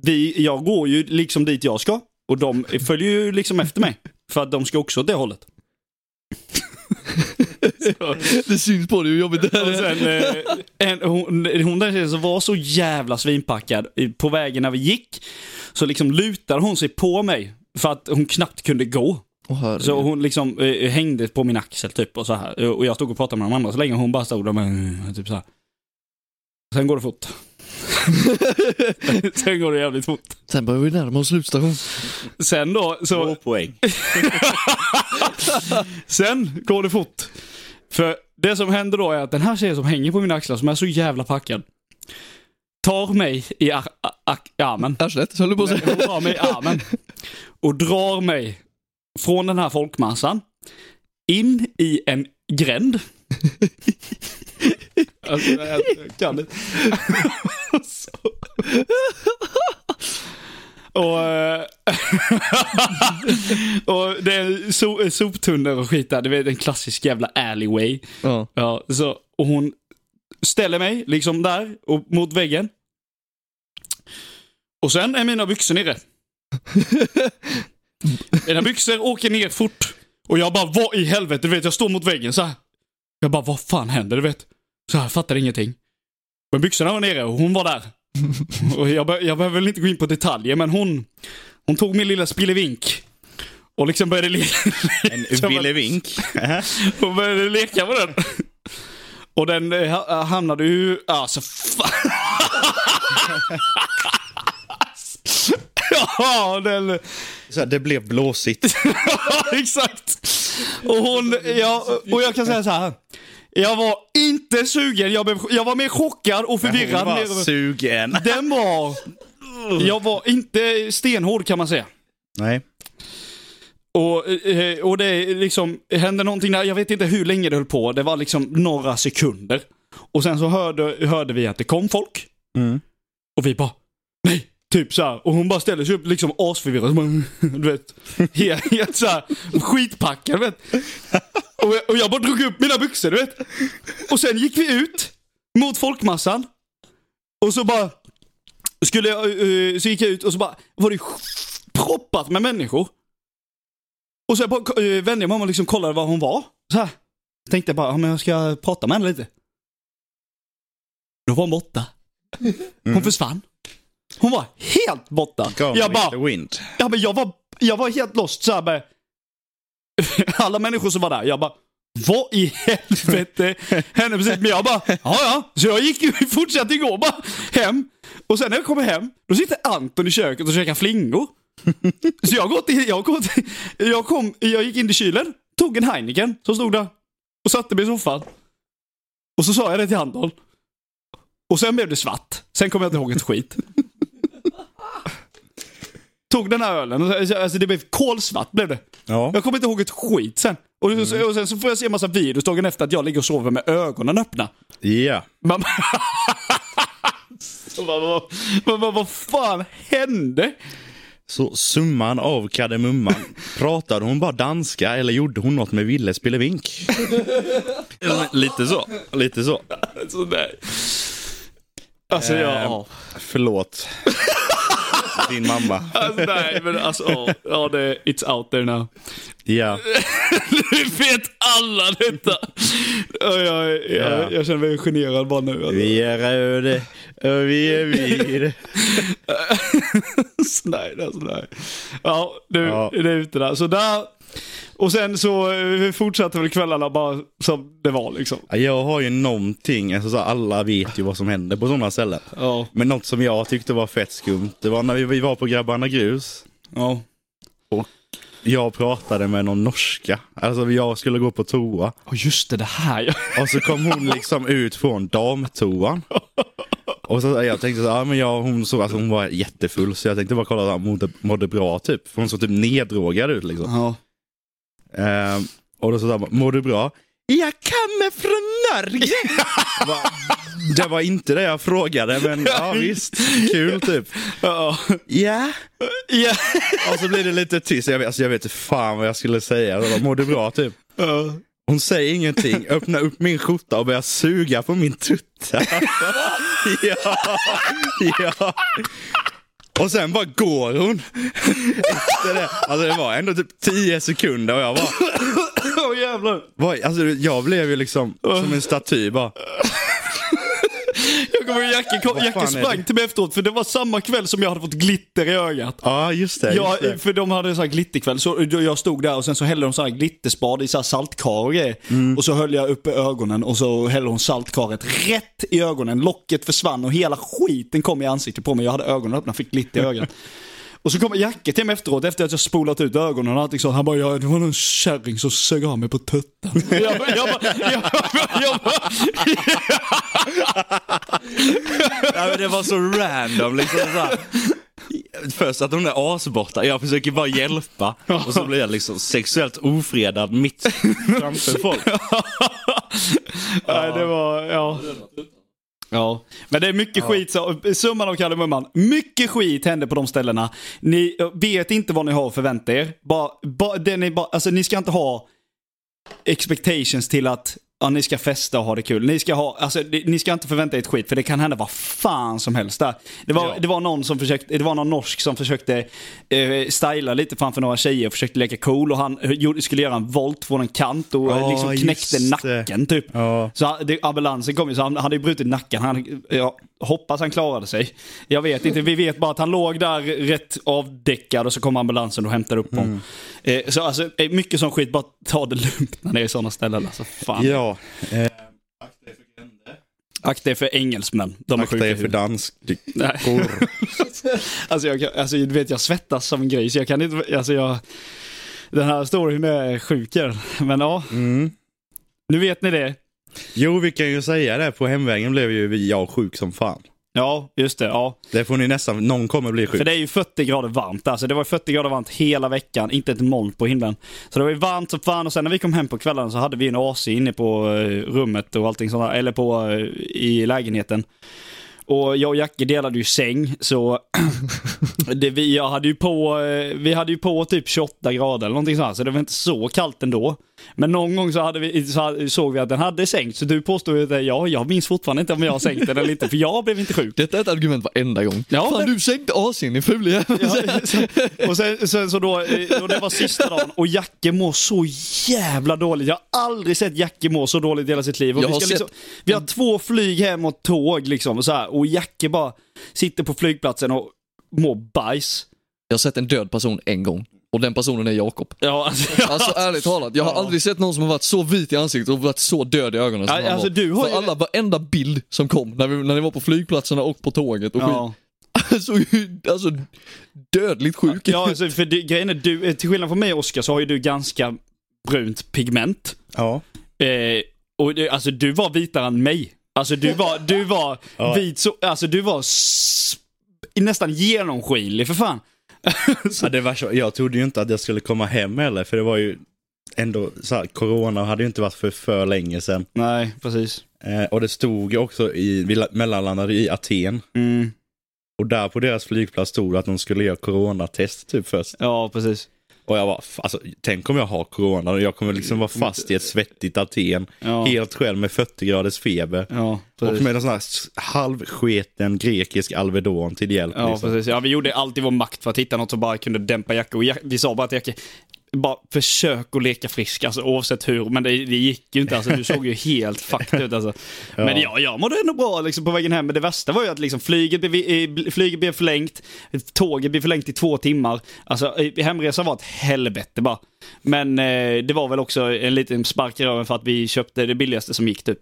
vi, jag går ju liksom dit jag ska. Och de följer ju liksom efter mig. För att de ska också åt det hållet. Det syns på dig hur jobbigt det och här är. sen, eh, en, hon, hon där tjejen som var så jävla svinpackad eh, på vägen när vi gick. Så liksom lutade hon sig på mig. För att hon knappt kunde gå. Herregud. Så hon liksom eh, hängde på min axel typ och så här. Och jag stod och pratade med de andra så länge hon bara stod där med typ så här. Sen går det fort. Sen går det jävligt fort. Sen börjar vi närma oss slutstation. Sen då, Två så, poäng. sen går det fort. För det som händer då är att den här tjejen som hänger på mina axlar, som är så jävla packad, tar mig i ar- armen. Arslet, höll du på att säga. Hon drar mig i armen och drar mig från den här folkmassan in i en gränd. Alltså, jag kan inte. Och, eh, och det är so soptunnor och skit där. Du vet en klassisk jävla alleyway. Ja. Ja, så, och hon ställer mig liksom där och mot väggen. Och sen är mina byxor nere. mina byxor åker ner fort. Och jag bara, vad i helvete? Du vet, jag står mot väggen så här. Jag bara, vad fan händer? Du vet. Så här, jag fattar ingenting. Men byxorna var nere och hon var där. Och jag, be- jag behöver väl inte gå in på detaljer, men hon, hon tog min lilla spillevink. Och liksom började leka. En villevink. Och började leka med den. Och den eh, ha- hamnade ju... Alltså fan. ja, den... Så här, det blev blåsigt. Ja, exakt. Och hon... Ja, och jag kan säga så här. Jag var inte sugen. Jag, blev, jag var mer chockad och Hon förvirrad. var mer- sugen. Den var... Jag var inte stenhård kan man säga. Nej. Och, eh, och det liksom, hände någonting där, jag vet inte hur länge det höll på, det var liksom några sekunder. Och sen så hörde, hörde vi att det kom folk. Mm. Och vi bara, nej, typ så här. Och hon bara ställer sig upp liksom asförvirrad. Du vet, helt, helt så här skitpackad, du vet. Och jag, och jag bara drog upp mina byxor, du vet. Och sen gick vi ut mot folkmassan. Och så bara, skulle jag, eh, så gick jag ut och så bara, var det proppat med människor. Och så jag bara, eh, vände jag mig om och liksom kollade var hon var. Så här. Tänkte jag bara, ja, men jag ska prata med henne lite. Då var hon borta. Hon försvann. Hon var helt borta. Gone Jag bara, wind. Ja, men jag, var, jag var helt lost så här med alla människor som var där. Jag bara, vad i helvete hände precis? Men jag bara, ja ja. Så jag gick ju, fortsatte igår bara hem. Och sen när jag kommer hem, då sitter Anton i köket och käkar flingor. Så jag, går till, jag, går till, jag, kom, jag gick in till kylen, tog en Heineken som stod där och satte mig i soffan. Och så sa jag det till Anton. Och sen blev det svart. Sen kommer jag inte ihåg ett skit. Tog den här ölen, alltså det blev kolsvart blev det. Ja. Jag kommer inte ihåg ett skit sen. Och, och sen så får jag se en massa videos dagen efter att jag ligger och sover med ögonen öppna. Ja. Man... så vad, vad, vad, vad, vad fan hände? Så summan av kardemumman. Pratade hon bara danska eller gjorde hon något med Ville Spelevink? lite så. Lite så. Alltså, nej. Alltså, Eh, jag... ja. Förlåt. Din mamma. Alltså, nej, men alltså, ja, ja, det, it's out there now. Ja. Nu vet alla detta. Ja, jag, jag, jag, jag känner mig generad bara nu. Alltså. Vi är röda och vi är vita. nej, alltså, nej. Ja, nu, Ja. det är ute där. Så där. Och sen så eh, fortsatte väl kvällarna bara som det var liksom. Ja, Jag har ju någonting, alltså så alla vet ju vad som händer på sådana ställen. Ja. Men något som jag tyckte var fett skumt, det var när vi- var på Grabbarna Grus. Ja. Jag pratade med någon norska, alltså jag skulle gå på toa. Och just det, det här ja. Och så kom hon liksom ut från damtoan. Och så jag tänkte så, ja men jag, hon såg, alltså hon var jättefull så jag tänkte bara kolla om hon mådde bra typ. För hon såg typ neddrogad ut liksom. Ja. Ehm, och då sa mår du bra? Jag kommer från Norge! Det var inte det jag frågade men ja visst, kul typ. Ja. Ja. Och så blir det lite tyst, jag vet, alltså, jag vet inte fan vad jag skulle säga. Bara, mår du bra typ? Ja. Hon säger ingenting, öppnar upp min skjorta och börjar suga på min tutta. ja, ja. Och sen bara går hon. Efter det. Alltså det var ändå typ 10 sekunder och jag bara, Åh jävlar. alltså jag blev ju liksom som en staty bara. Jag kommer ihåg Jacke, kom, Jacke sprang till mig efteråt för det var samma kväll som jag hade fått glitter i ögat. Ja just det. Just det. för de hade en sån här glitterkväll. Så jag stod där och sen så hällde de sån här glitterspad i så här saltkar och grejer. Mm. Och så höll jag uppe ögonen och så hällde hon saltkaret rätt i ögonen. Locket försvann och hela skiten kom i ansiktet på mig. Jag hade ögonen öppna, fick glitter i ögat. Och så kommer Jacke till mig efteråt efter att jag spolat ut ögonen och allting så. Han bara, ja, det var någon kärring som sög av mig på tuttan. Jag bara, jag bara, jag bara, jag bara, Ja, men det var så random liksom. Så här. Först att hon är asborta, jag försöker bara hjälpa och så blir jag liksom sexuellt ofredad mitt framför folk. Nej, det var, ja. Ja, men det är mycket skit. Så, summan av kardemumman. Mycket skit hände på de ställena. Ni vet inte vad ni har att förvänta er. Bara, bara, det ni, bara, alltså, ni ska inte ha expectations till att ja, ni ska festa och ha det kul. Ni ska, ha, alltså, ni ska inte förvänta er ett skit för det kan hända vad fan som helst där. Det var, Ja. det var, någon, som försökte, det var någon norsk som försökte eh, styla lite framför några tjejer och försökte leka cool och han eh, gjorde, skulle göra en volt från en kant och Ja, liksom knäckte nacken typ. Ja. Så det, ambulansen kom ju, så han hade ju brutit nacken. Han, jag hoppas han klarade sig. Jag vet inte, vi vet bara att han låg där rätt avdäckad och så kom ambulansen och hämtade upp honom. Eh, så alltså, eh, mycket sån skit, bara ta det lugnt när det är sådana ställen. Alltså, fan. Ja, eh, Akta er för engelsmän. De är akta sjuka er för huvudet. dansk. Nej. Alltså, jag, alltså, du vet, jag svettas som en gris. Jag kan inte, alltså jag... Den här storyn är sjuk. här. Men ja, Mm. nu vet ni det. Jo, vi kan ju säga det. På hemvägen blev ju jag sjuk som fan. Ja, just det. Ja. Det får ni nästan, någon kommer bli sjuk. För det är ju 40 grader varmt. Alltså det var 40 grader varmt hela veckan, inte ett moln på himlen. Så det var ju varmt som fan och sen när vi kom hem på kvällen så hade vi en AC inne på eh, rummet och allting sånt eller på, eh, i lägenheten. Och jag och Jacke delade ju säng, så det, vi, jag hade ju på, eh, vi hade ju på typ 28 grader eller någonting sånt, så det var inte så kallt ändå. Men någon gång så, hade vi, så hade- såg vi att den hhade sänkt, så du påstod ju att ja, jag minns fortfarande inte om jag har sänkt den eller inte, för jag blev inte sjuk. Detta är ett argument varenda gång. Ja, Fan men- du sänkte AC'n din fule jävel. Ja, och sen, sen så då, och det var sista dagen och Jacke mår så jävla dåligt. Jag har aldrig sett Jacke må så dåligt i hela sitt liv. Och Jag vi, har ska sett- liksom, vi har två flyg hem och tåg liksom och så här, och Jacke bara sitter på flygplatsen och mår bajs. Jag har sett en död person en gång. Och den personen är Jakob. Ja, alltså, Alltså ärligt talat, jag har Ja. aldrig sett någon som har varit så vit i ansiktet och varit så död i ögonen som Ja, han alltså, var. du har För ju- alla, varenda bild som kom när, vi, när ni var på flygplatserna och på tåget och ja. skit. Så, alltså dödligt sjuk. ja alltså, för det, grejen är, du, eh, till skillnad från mig och Oskar så har ju du ganska brunt pigment. Ja. Eh, och det, alltså du var vitare än mig. Alltså du var, du var Ja. vit så, alltså du var nästan genomskinlig för fan. ja det var så, jag trodde ju inte att jag skulle komma hem heller, för det var ju ändå så här, corona hade ju inte varit för, för länge sedan. Nej, precis. Eh, och det stod ju också i, vi la- mellanlandade i Aten. Mm, Och där på deras flygplats stod det att de skulle göra coronatest typ först. ja, precis. Och jag var, alltså, tänk om jag har corona och jag kommer liksom vara fast i ett svettigt Aten. Ja, Helt själv med 40 graders feber. ja Och med en sån här halvsketen grekisk Alvedon till hjälp. Ja, liksom. precis. Ja, vi gjorde allt i vår makt för att hitta något som bara kunde dämpa Jacke. Och Jack, vi sa bara till Jacke, bara försök att leka frisk, alltså oavsett hur. Men det, det gick ju inte, alltså du såg ju helt fucked ut alltså. Ja. Men ja, jag mådde ändå bra liksom, på vägen hem. Men det värsta var ju att liksom, flyget, blev, eh, flyget blev förlängt, tåget blev förlängt i två timmar. Alltså eh, hemresan var ett helvete bara. Men eh, det var väl också en liten spark i röven för att vi köpte det billigaste som gick typ.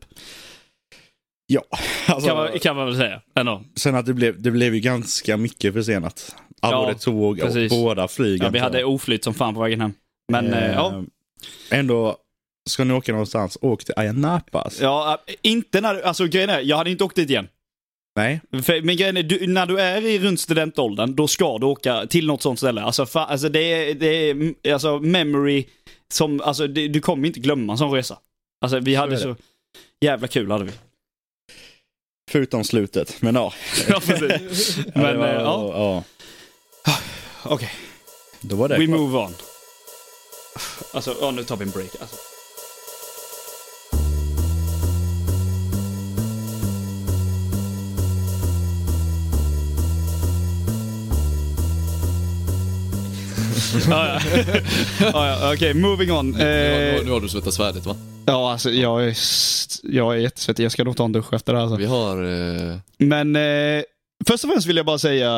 Ja, alltså, Kan man, kan man väl säga. Ändå. sen att det blev, det blev ju ganska mycket försenat. Ja, Ja, tåg och precis. båda flygen. Ja, vi hade oflyt som fan på vägen hem. Men eh, ja. Ändå, ska ni åka någonstans, åk till Ayia Napa. Ja, äh, inte när du, alltså grejen är, jag hade inte åkt dit igen. Nej, För, men grejen är, du, när du är i runt studentåldern, då ska du åka till något sånt ställe. Alltså, fa, alltså det är, det är alltså memory som, alltså det, du kommer inte glömma en sån resa. Alltså vi hade är det. så jävla kul hade vi. förutom slutet. Men ja. Ja, precis. Ja, Men det var, eh, ja, ja. Okej. Då var det We move on. Alltså, ja, nu tar vi en break. Alltså. ja, ja. ja, Okej, moving on. Nu, nu, Eh, nu har du svettats färdigt va? ja, alltså jag är, jag är jättesvettig. Jag ska nog ta en dusch efter det här. Alltså. Vi har... Eh, Men eh, först och främst vill jag bara säga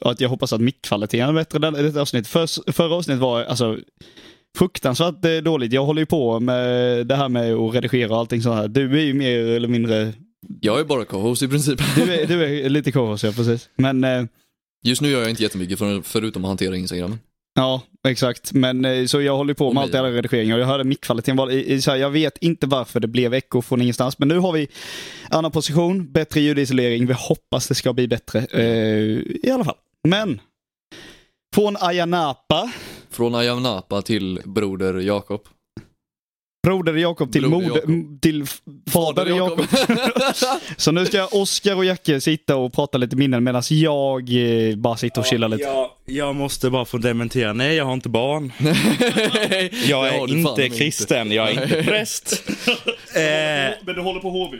att jag hoppas att mickkvaliteten är bättre i detta avsnitt. För, förra avsnittet var alltså fruktansvärt eh, dåligt. Jag håller ju på med det här med att redigera och allting så här. Du är ju mer eller mindre, jag är bara co-host i princip. du är, du är lite co-host, ja precis. Men eh, Just nu gör jag inte jättemycket för, förutom att hantera Instagram. Ja, exakt. Men eh, så jag håller på med allt här redigeringen och jag hörde mickkvaliteten var i, i, så här, jag vet inte varför det blev echo från ingenstans. Men nu har vi annan position, bättre ljudisolering. Vi hoppas det ska bli bättre eh, i alla fall. Men från Ayanapa, Från Ayia Napa till broder Jakob. Broder Jakob till, Broder Jakob. till fader Jakob. Så nu ska Oskar och Jacke sitta och prata lite minnen medan jag eh, bara sitter och chillar lite. Jag, jag måste bara få dementera. Nej, jag har inte barn. Jag är inte kristen, jag är inte präst. eh, Men du håller på HV?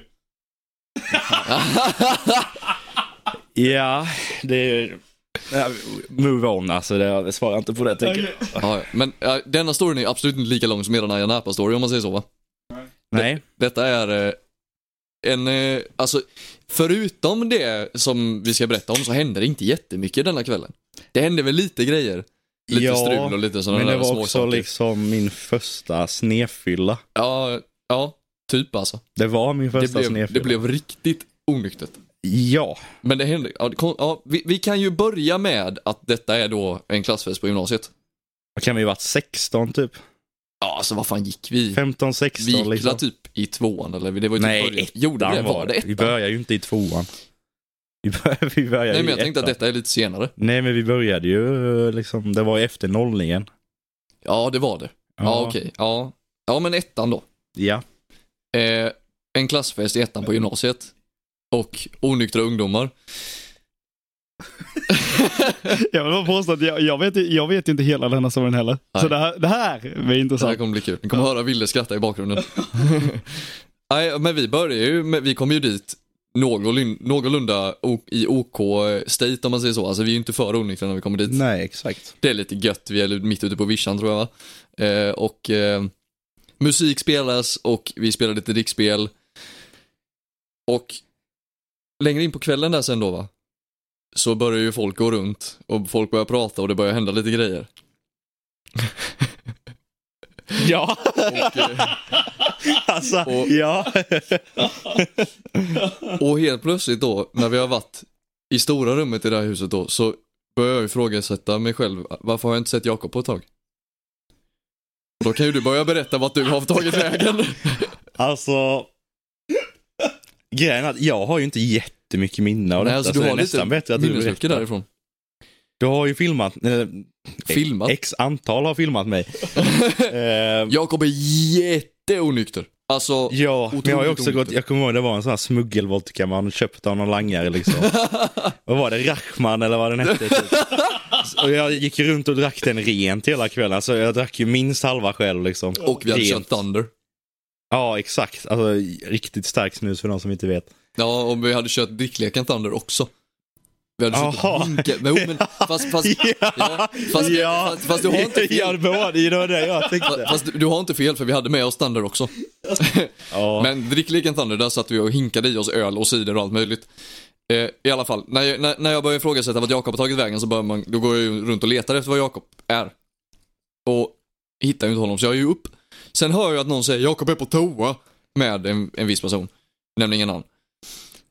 ja, det är... Move on alltså, det, jag svarar inte på det tänker jag. Ja, men ja, denna storyn är absolut inte lika lång som eran Ayia Napa story om man säger så va? Nej. Detta är eh, en, eh, alltså förutom det som vi ska berätta om så hände det inte jättemycket denna kvällen. Det hände väl lite grejer. Lite Ja, strul och lite sådana Men det där var också saker. liksom min första snefylla. Ja, ja, typ alltså. Det var min Det första blev, snefylla. det blev riktigt onyktert. Ja. Men det hände, ja, det ja, vi, vi kan ju börja med att detta är då en klassfest på gymnasiet. Vad kan vi varit 16 typ? Ja, alltså vad fan gick vi? 15, 16 Vi gick liksom. typ i tvåan eller? Det var ju typ Nej. Jo, det ettan var det. Vi ettan? börjar ju inte i tvåan. Vi börjar, vi börjar Nej, men jag tänkte att ettan. detta är lite senare. Nej, men vi började ju liksom, det var efter nollningen. Ja, det var det. Ja, okej. Ja. ja, men ettan då. Ja. Eh, en klassfest i ettan på gymnasiet. Och onyktra ungdomar. Jag vill bara påstå att jag, jag, vet, jag vet inte hela denna storyn heller. Nej. Så det här, det här blir Det här intressant. kommer bli kul. Ni kommer höra Ville skratta i bakgrunden. Nej, men vi börjar ju, vi kom ju dit någorlunda, i OK state om man säger så. Alltså vi är ju inte för onyktra när vi kommer dit. Nej, exakt. Det är lite gött, vi är mitt ute på vischan tror jag va. Eh, och eh, musik spelas och vi spelar lite drickspel. Och längre in på kvällen där sen då va, så börjar ju folk gå runt och folk börjar prata och det börjar hända lite grejer. Ja, Och, eh, alltså, Och- ja. och helt plötsligt då, när vi har varit i stora rummet i det här huset då, så börjar jag ifrågasätta mig själv, varför har jag inte sett Jakob på ett tag? Då kan ju du börja berätta vart du har tagit vägen. Alltså, grejen är att jag har ju inte jättemycket minne av Nej, detta, alltså, så du det har är nästan bättre att du berättar. därifrån. Du har ju filmat, eller, Filmat? x antal har filmat mig. eh, Jakob är jätteonykter. Alltså, ja, men jag har också gått, onykter. jag kommer ihåg det var en sån här smuggelvodka man köpte av någon langare liksom. Vad var det, Rachman eller vad den hette? Typ. Och jag gick runt och drack den rent hela kvällen, alltså jag drack ju minst halva själv liksom. och vi hade Rent. kört Thunder. Ja, exakt. Alltså riktigt stark snus för de som inte vet. Ja, och vi hade kört drickleken Thunder också. Vi hade suttit och vinkat. Jo, men, fast, fast, ja, fast, ja. fast, fast du har inte fel. Ja, det var det jag tänkte. Fast du, du har inte fel för vi hade med oss Thunder också. Ja. Men drickleken Thunder, där satt vi och hinkade i oss öl och cider och allt möjligt. Eh, I alla fall, när jag, när, när jag börjar ifrågasätta vart Jakob har tagit vägen så börjar man, då går jag ju runt och letar efter var Jakob är. Och hittar ju inte honom, så jag är ju upp. Sen hör jag att någon säger Jakob är på toa med en, en viss person. Nämner ingen namn.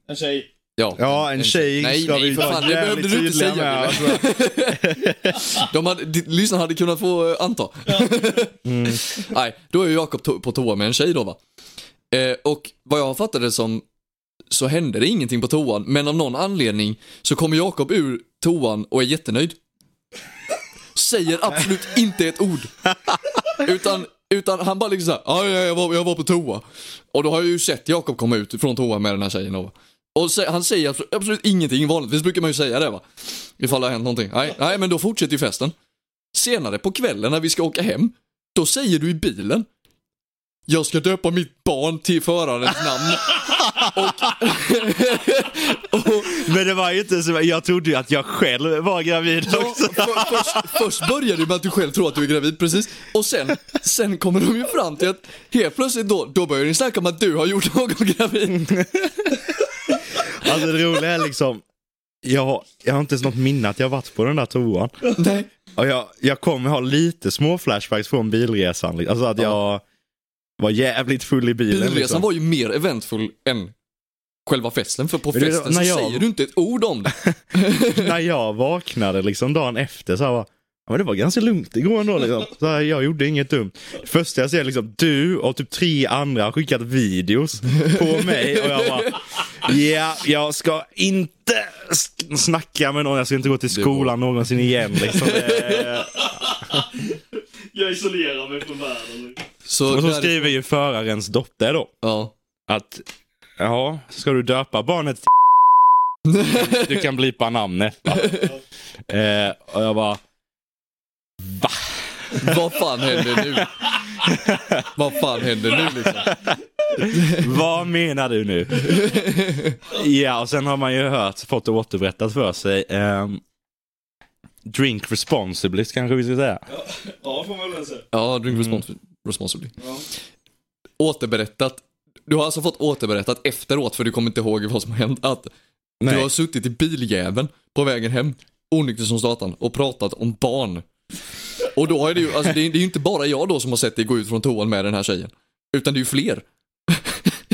En tjej. Ja, Ja, en tjej nej, ska nej, vi vara fan, det behövde jävligt du inte tydliga säga. med, alltså. De hade, de, lyssnarna hade kunnat få eh, anta. Mm. Nej, då är ju Jakob to- på toa med en tjej då va. Eh, och vad jag fattade som så hände det ingenting på toan, men av någon anledning så kommer Jakob ur toan och är jättenöjd. Säger absolut inte ett ord. Utan, utan han bara liksom såhär, ja, jag, var, jag var på toa. Och då har jag ju sett Jakob komma ut från toa med den här tjejen Och. Och se, han säger absolut, absolut ingenting, vanligtvis brukar man ju säga det va. Ifall det har hänt någonting. Nej, nej men då fortsätter ju festen. Senare på kvällen när vi ska åka hem, då säger du i bilen jag ska döpa mitt barn till förarens namn. och, och Men det var ju inte så, jag trodde ju att jag själv var gravid Ja, också. för, först, först börjar det med att du själv tror att du är gravid, precis. Och sen, sen kommer de ju fram till att helt plötsligt då, då börjar ni snacka om att du har gjort någon gravid. Alltså det roliga är liksom, jag, jag har inte ens något minne att jag varit på den där toan. Nej. Och jag, jag kommer ha lite små flashbacks från bilresan. liksom. Alltså att jag var jävligt full i bilen. Bilresan liksom. var ju mer eventfull än själva festen, för på det- festen så jag- säger du inte ett ord om det. När jag vaknade liksom dagen efter så här var Ja, men det var ganska lugnt igår ändå liksom. Så här, jag gjorde inget dumt. Första jag ser liksom, du och typ tre andra har skickat videos på mig och jag bara, ja, jag ska inte snacka med någon, jag ska inte gå till var- skolan någonsin igen liksom. Jag isolerar mig från världen. Så, Och så där- skriver ju förarens dotter då, Ja. att, ja, ska du döpa barnet Du kan blipa namnet va? eh, och jag bara, va? Vad fan händer nu? Vad fan händer nu liksom? Vad menar du nu? ja, och sen har man ju hört, fått det återberättat för sig. ehm, drink responsibly kanske vi ska säga. Ja, får man väl säga. Ja, drink respons- responsibly. Ja. Återberättat. Du har alltså fått återberättat efteråt, för du kommer inte ihåg vad som har hänt, att Nej. du har suttit i biljäveln på vägen hem, onykter som satan, och pratat om barn. Och då är det ju, alltså det är, det är ju inte bara jag då som har sett dig gå ut från toan med den här tjejen. Utan det är ju fler.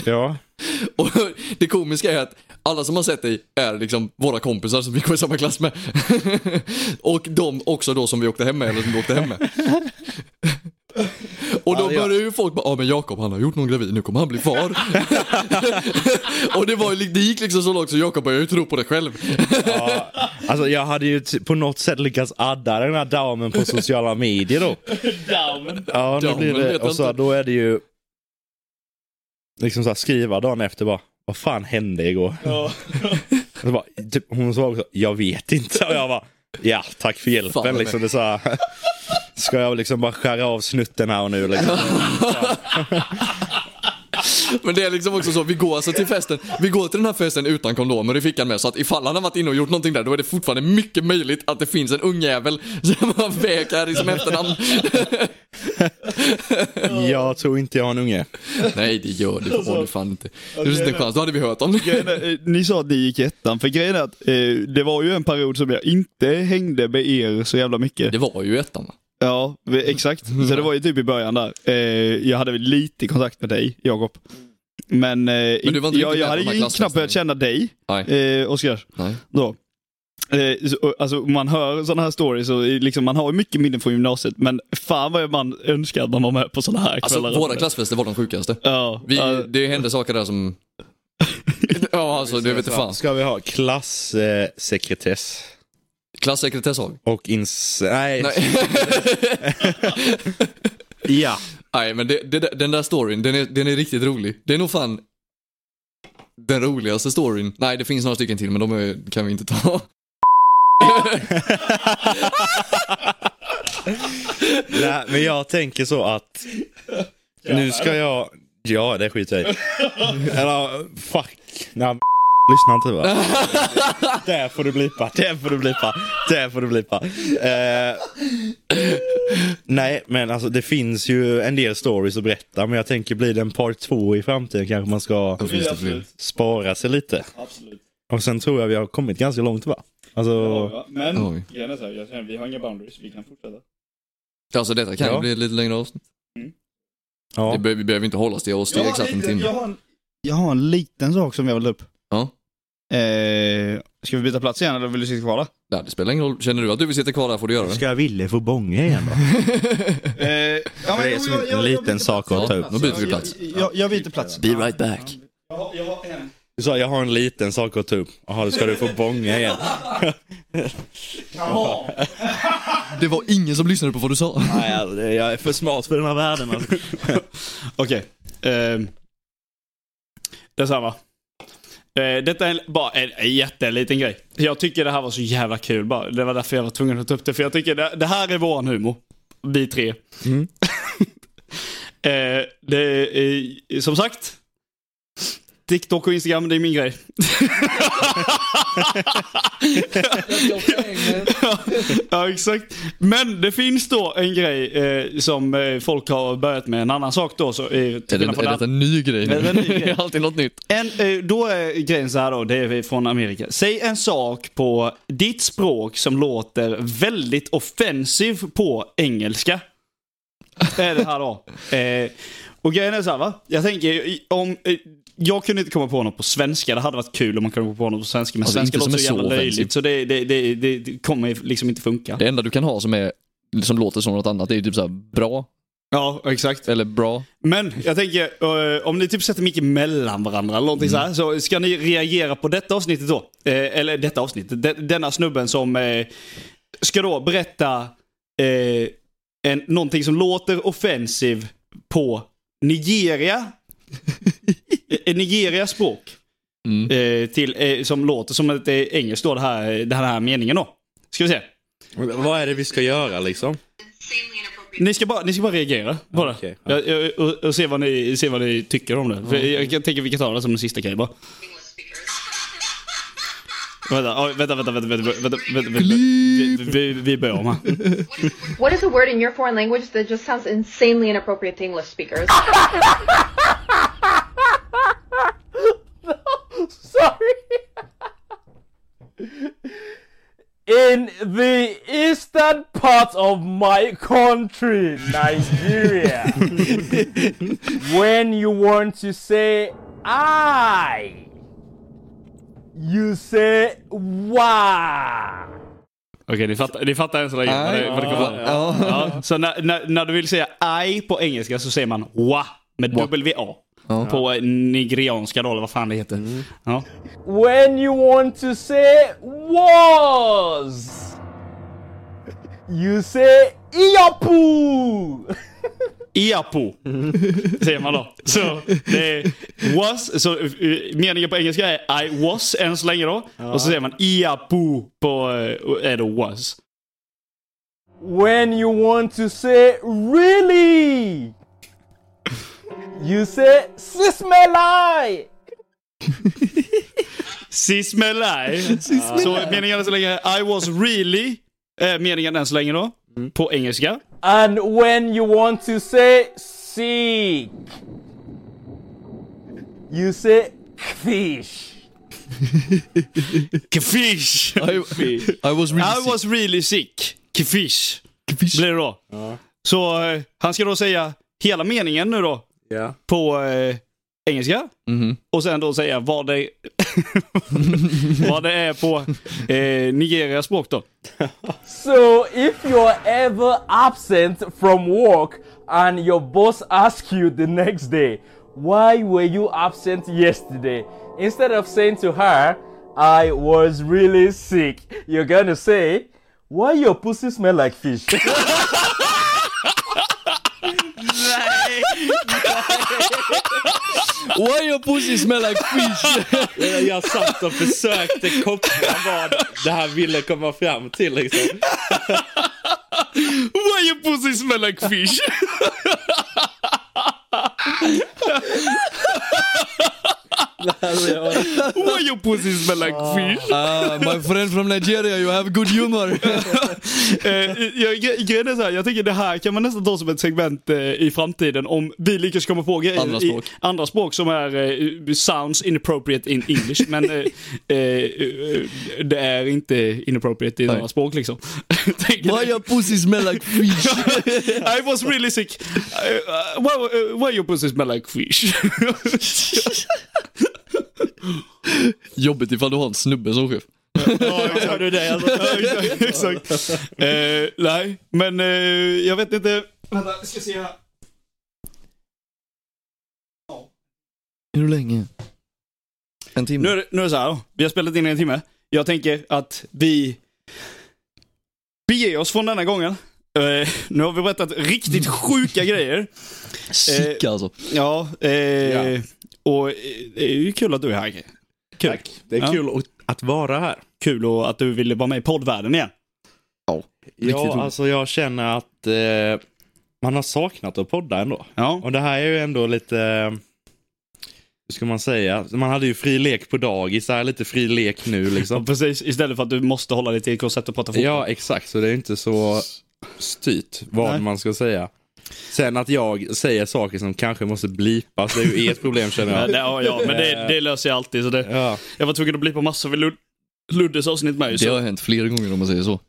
Ja. Och det komiska är att alla som har sett dig är liksom våra kompisar som vi går i samma klass med. Och de också då som vi åkte hem med, eller som vi åkte hem med. Och då Ja, ja. börjar ju folk bara, ja men Jakob han har gjort någon gravid, nu kommer han bli far. och det, var, ju- det gick liksom så långt så Jakob började ju tro på det själv. ja. Alltså jag hade ju på något sätt lyckats adda den här damen på sociala medier då. Ja, nu Damen blir det, och så då är det ju liksom så här, skriva dagen efter bara, vad fan hände igår? Ja. Bara, typ, hon sa också, jag vet inte. Och jag bara, ja tack för hjälpen. Liksom, det så här, ska jag liksom bara skära av snutten här och nu? Liksom. Men det är liksom också så, vi går alltså till festen, vi går till den här festen utan kondomer i fickan med så att ifall han har varit inne och gjort någonting där då är det fortfarande mycket möjligt att det finns en ungjävel som har i som efternamn. Jag tror inte jag har en unge. Nej det gör du fan inte. Det finns inte en chans, då hade vi hört om det. Är, eh, Ni sa att ni gick i ettan, för grejen är att eh, det var ju en period som jag inte hängde med er så jävla mycket. Det var ju ettan va? Ja, vi- exakt. Så det var ju typ i början där. Eh, jag hade väl lite kontakt med dig, Jakob. Men, eh, Men du var inte jag, jag hade ju knappt börjat känna dig, Nej. eh, Oskar. Nej. Då. Eh, så, alltså, man hör sådana här stories och liksom, man har ju mycket minnen från gymnasiet, men fan vad man önskar att man var med på sådana här Alltså kvällar. våra klassfester var de sjukaste. Ja, Vi, ja, det hände saker där som... ja alltså det vet fan. Ska vi ha? Klassekretess har vi. och ins... Nej. Nej. Ja. Nej men det, det, den där storyn, den är, den är riktigt rolig. Det är nog fan den roligaste storyn. Nej det finns några stycken till men de är, kan vi inte ta. Nej, men jag tänker så att nu ska jag... Ja, det skiter jag i. Eller fuck. Nej, lyssna inte va? Där får du blipa, där får du blipa, där får du blipa. Eh, nej, men alltså det finns ju en del stories att berätta, men jag tänker blir det en part två i framtiden kanske man ska spara sig lite. Absolut. Och sen tror jag vi har kommit ganska långt va? Alltså, Ja, men Oj. grejen är så här, jag känner, vi har inga boundaries, vi kan fortsätta. Alltså detta kan Ja. bli ett lite längre avsnitt. ja. Det be- vi behöver inte hålla oss till oss till exakt en timme. jag, har en, jag har en liten sak som jag vill upp. Ja. Eh, ska vi byta plats igen eller vill du sitta kvar där? Nej, det spelar ingen roll. Känner du att du vill sitta kvar där får du göra det. Ska jag ville få bånga igen då? Eh, ja, men det är som en liten sak att ta upp. Då byter vi plats. Jag, jag, jag byter plats. Be right back. Jag har, jag har en. Du sa jag har en liten sak att ta upp. Jaha, då ska du få bånga igen. Det var ingen som lyssnade på vad du sa. Nej, alltså, det- jag är för smart för den här världen. Alltså. Okej. Eh, detsamma. Eh, detta är bara en, en jätteliten grej. Jag tycker det här var så jävla kul bara. Det var därför jag var tvungen att ta upp det. För jag tycker det, det här är våran humor. Vi tre. Mm. eh, det är, som sagt. TikTok och Instagram, det är min grej. ja, exakt. Men det finns då en grej eh, som eh, folk har börjat med. En annan sak då. Så, eh, Är det, är det en ny grej nu? Är det en ny grej? Det är alltid något nytt. en, eh, då är grejen så här då, det är från Amerika. Säg en sak på ditt språk som låter väldigt offensiv på engelska. är det här då. Eh, och grejen är så här va, jag tänker om eh, jag kunde inte komma på något på svenska, det hade varit kul om man kunde komma på något på svenska, men Alltså, svenska låter så jävla löjligt så det, det, det, det, kommer liksom inte funka. Det enda du kan ha som, är, som låter som något annat det är ju typ såhär bra, Ja, exakt. eller bra. Men jag tänker, eh, om ni typ sätter mycket mellan varandra eller någonting så här, så ska ni reagera på detta avsnittet då. Eh, eller detta avsnittet, de, denna snubben som eh, ska då berätta en, någonting som låter offensiv på Nigeria. Eh, Nigerias språk. Mm. Eh, till, eh, som låter som ett eh, engelskt då, det här, den här meningen då. Ska vi se. Vad är det vi ska göra liksom? Ni ska bara, ni ska bara reagera på det. Okej, ja. Ja, ja, och, och se, vad ni, se vad ni tycker om det. För jag, jag tänker vi kan ta det som den sista grejen bara. Vänta, vänta, vänta, vänta, vänta, vänta, vänta, vänta. Vi, vi, vi börjar om här. What is a word in your foreign language that just sounds insanely inappropriate to English speakers? In the eastern part of my country, Nigeria, when you want to say I, you say wa. Okej, ni fattar, ni fattar än så länge vad det, vad det kommer vara. Ja. Ja, så när, när, när du vill säga I på engelska så säger man wa med W-A. Ja. På nigerianska då, eller vad fan det heter. Ja. When you want to say was, you say Iyapu. Iapo, säger man då. Så det är was, så eh, meningen på engelska är I was än så länge då. Och så säger man Iapo på, eh, är då was. When you want to say really, you say sismelai. Sismelai. Så meningen än så länge I was really, är meningen än så länge då. På engelska. And when you want to say sick, you say fish. Kfish. I, I was really I was really sick. Kfish. Blir det då. Så eh, han ska då säga hela meningen nu då. Ja. På eh, engelska. Mhm. Och sen då säga vad det, vad det är på eh, Nigerias språk då. So if you're ever absent from work and your boss asks you the next day, why were you absent yesterday? Instead of saying to her, I was really sick, you're gonna say, why your pussy smell like fish? Why your pussy smell like fish? Jag, satt och försökte koppla vad det här ville komma fram till liksom. Why your pussy smell like fish? Why your pussy smell like fish? Ah, my friend from Nigeria, you have good humor. Eh, jag, gre- grejen är så här, jag tycker det här kan man nästan ta som ett segment eh, i framtiden om vi lyckas komma på grejer Andra i språk. andra språk som är eh, sounds inappropriate in English. men eh, eh, eh, det är inte inappropriate i Nej. några språk liksom. Tänker Why your pussy smell like fish? I was really sick. Uh, uh, why, uh, why your pussy smell like fish? Jobbigt ifall du har en snubbe som chef. ja, exakt. du det? Alltså? Ja, exakt. exakt. Eh, nej, men eh, jag vet inte. Vänta, jag ska se här. Hur länge? En timme? Nu är, det, nu är det så här. Vi har spelat in i en timme. Jag tänker att vi beger oss från denna gången. Eh, nu har vi berättat riktigt sjuka grejer. Sick alltså. Ja, eh, Ja. Och eh, det är ju kul att du är här. Kul. Tack. Det är Ja. kul att- vara här. Kul och att du ville vara med i poddvärlden igen. Ja, roligt. alltså jag känner att eh, man har saknat att podda ändå. Ja, Och det här är ju ändå lite, eh, hur ska man säga, man hade ju fri lek på dagis, det här är lite fri lek nu ja liksom. precis. Istället för att du måste hålla dig till ett koncept och prata fotboll. Ja, exakt, så det är inte så styrt vad Nej. man ska säga. Sen att jag säger saker som kanske måste blipas, det är ju ert problem känner Ja, jag. det, ja, ja, men det, det löser jag alltid. Så det, Ja. jag var tvungen att bli på massor vid Lud Luddes avsnitt med. Det Så. har hänt flera gånger om man säger så.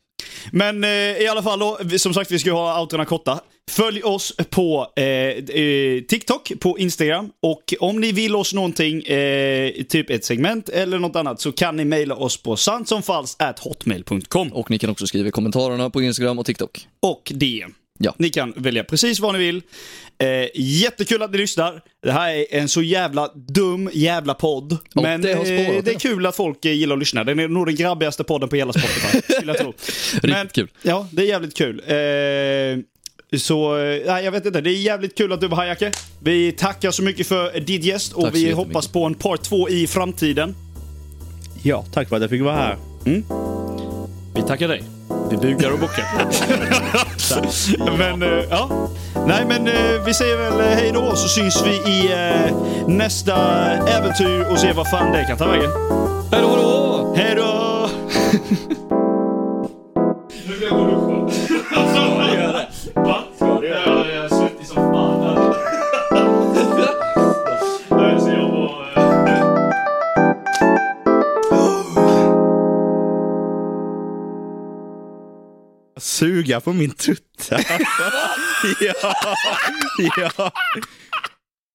Men eh, i alla fall då, som sagt vi ska ha outrorna korta. Följ oss på eh, eh, TikTok, på Instagram och om ni vill oss någonting, eh, typ ett segment eller något annat så kan ni mejla oss på santsomfalskt.hotmail.com Och ni kan också skriva i kommentarerna på Instagram och TikTok. och DM. Ja. Ni kan välja precis vad ni vill. Eh, jättekul att ni lyssnar. Det här är en så jävla dum jävla podd. Ja, men det eh, spårat, det är ja. kul att folk eh, gillar att lyssna. Den är nog den grabbigaste podden på hela Spotify, skulle jag tro. Riktigt kul. Ja, det är jävligt kul. Eh, så, eh, nej, jag vet inte. Det är jävligt kul att du var här Jacke. Vi tackar så mycket för ditt gäst och vi hoppas på en part två i framtiden. ja, tack för att jag fick vara här. Vi tackar dig. Vi bugar och bockar. men, eh, ja. Nej, men eh, vi säger väl eh, hej då så syns vi i eh, nästa äventyr och ser vad fan det kan ta vägen. Hej då då! Hej då! Suga på min tutta. ja, ja.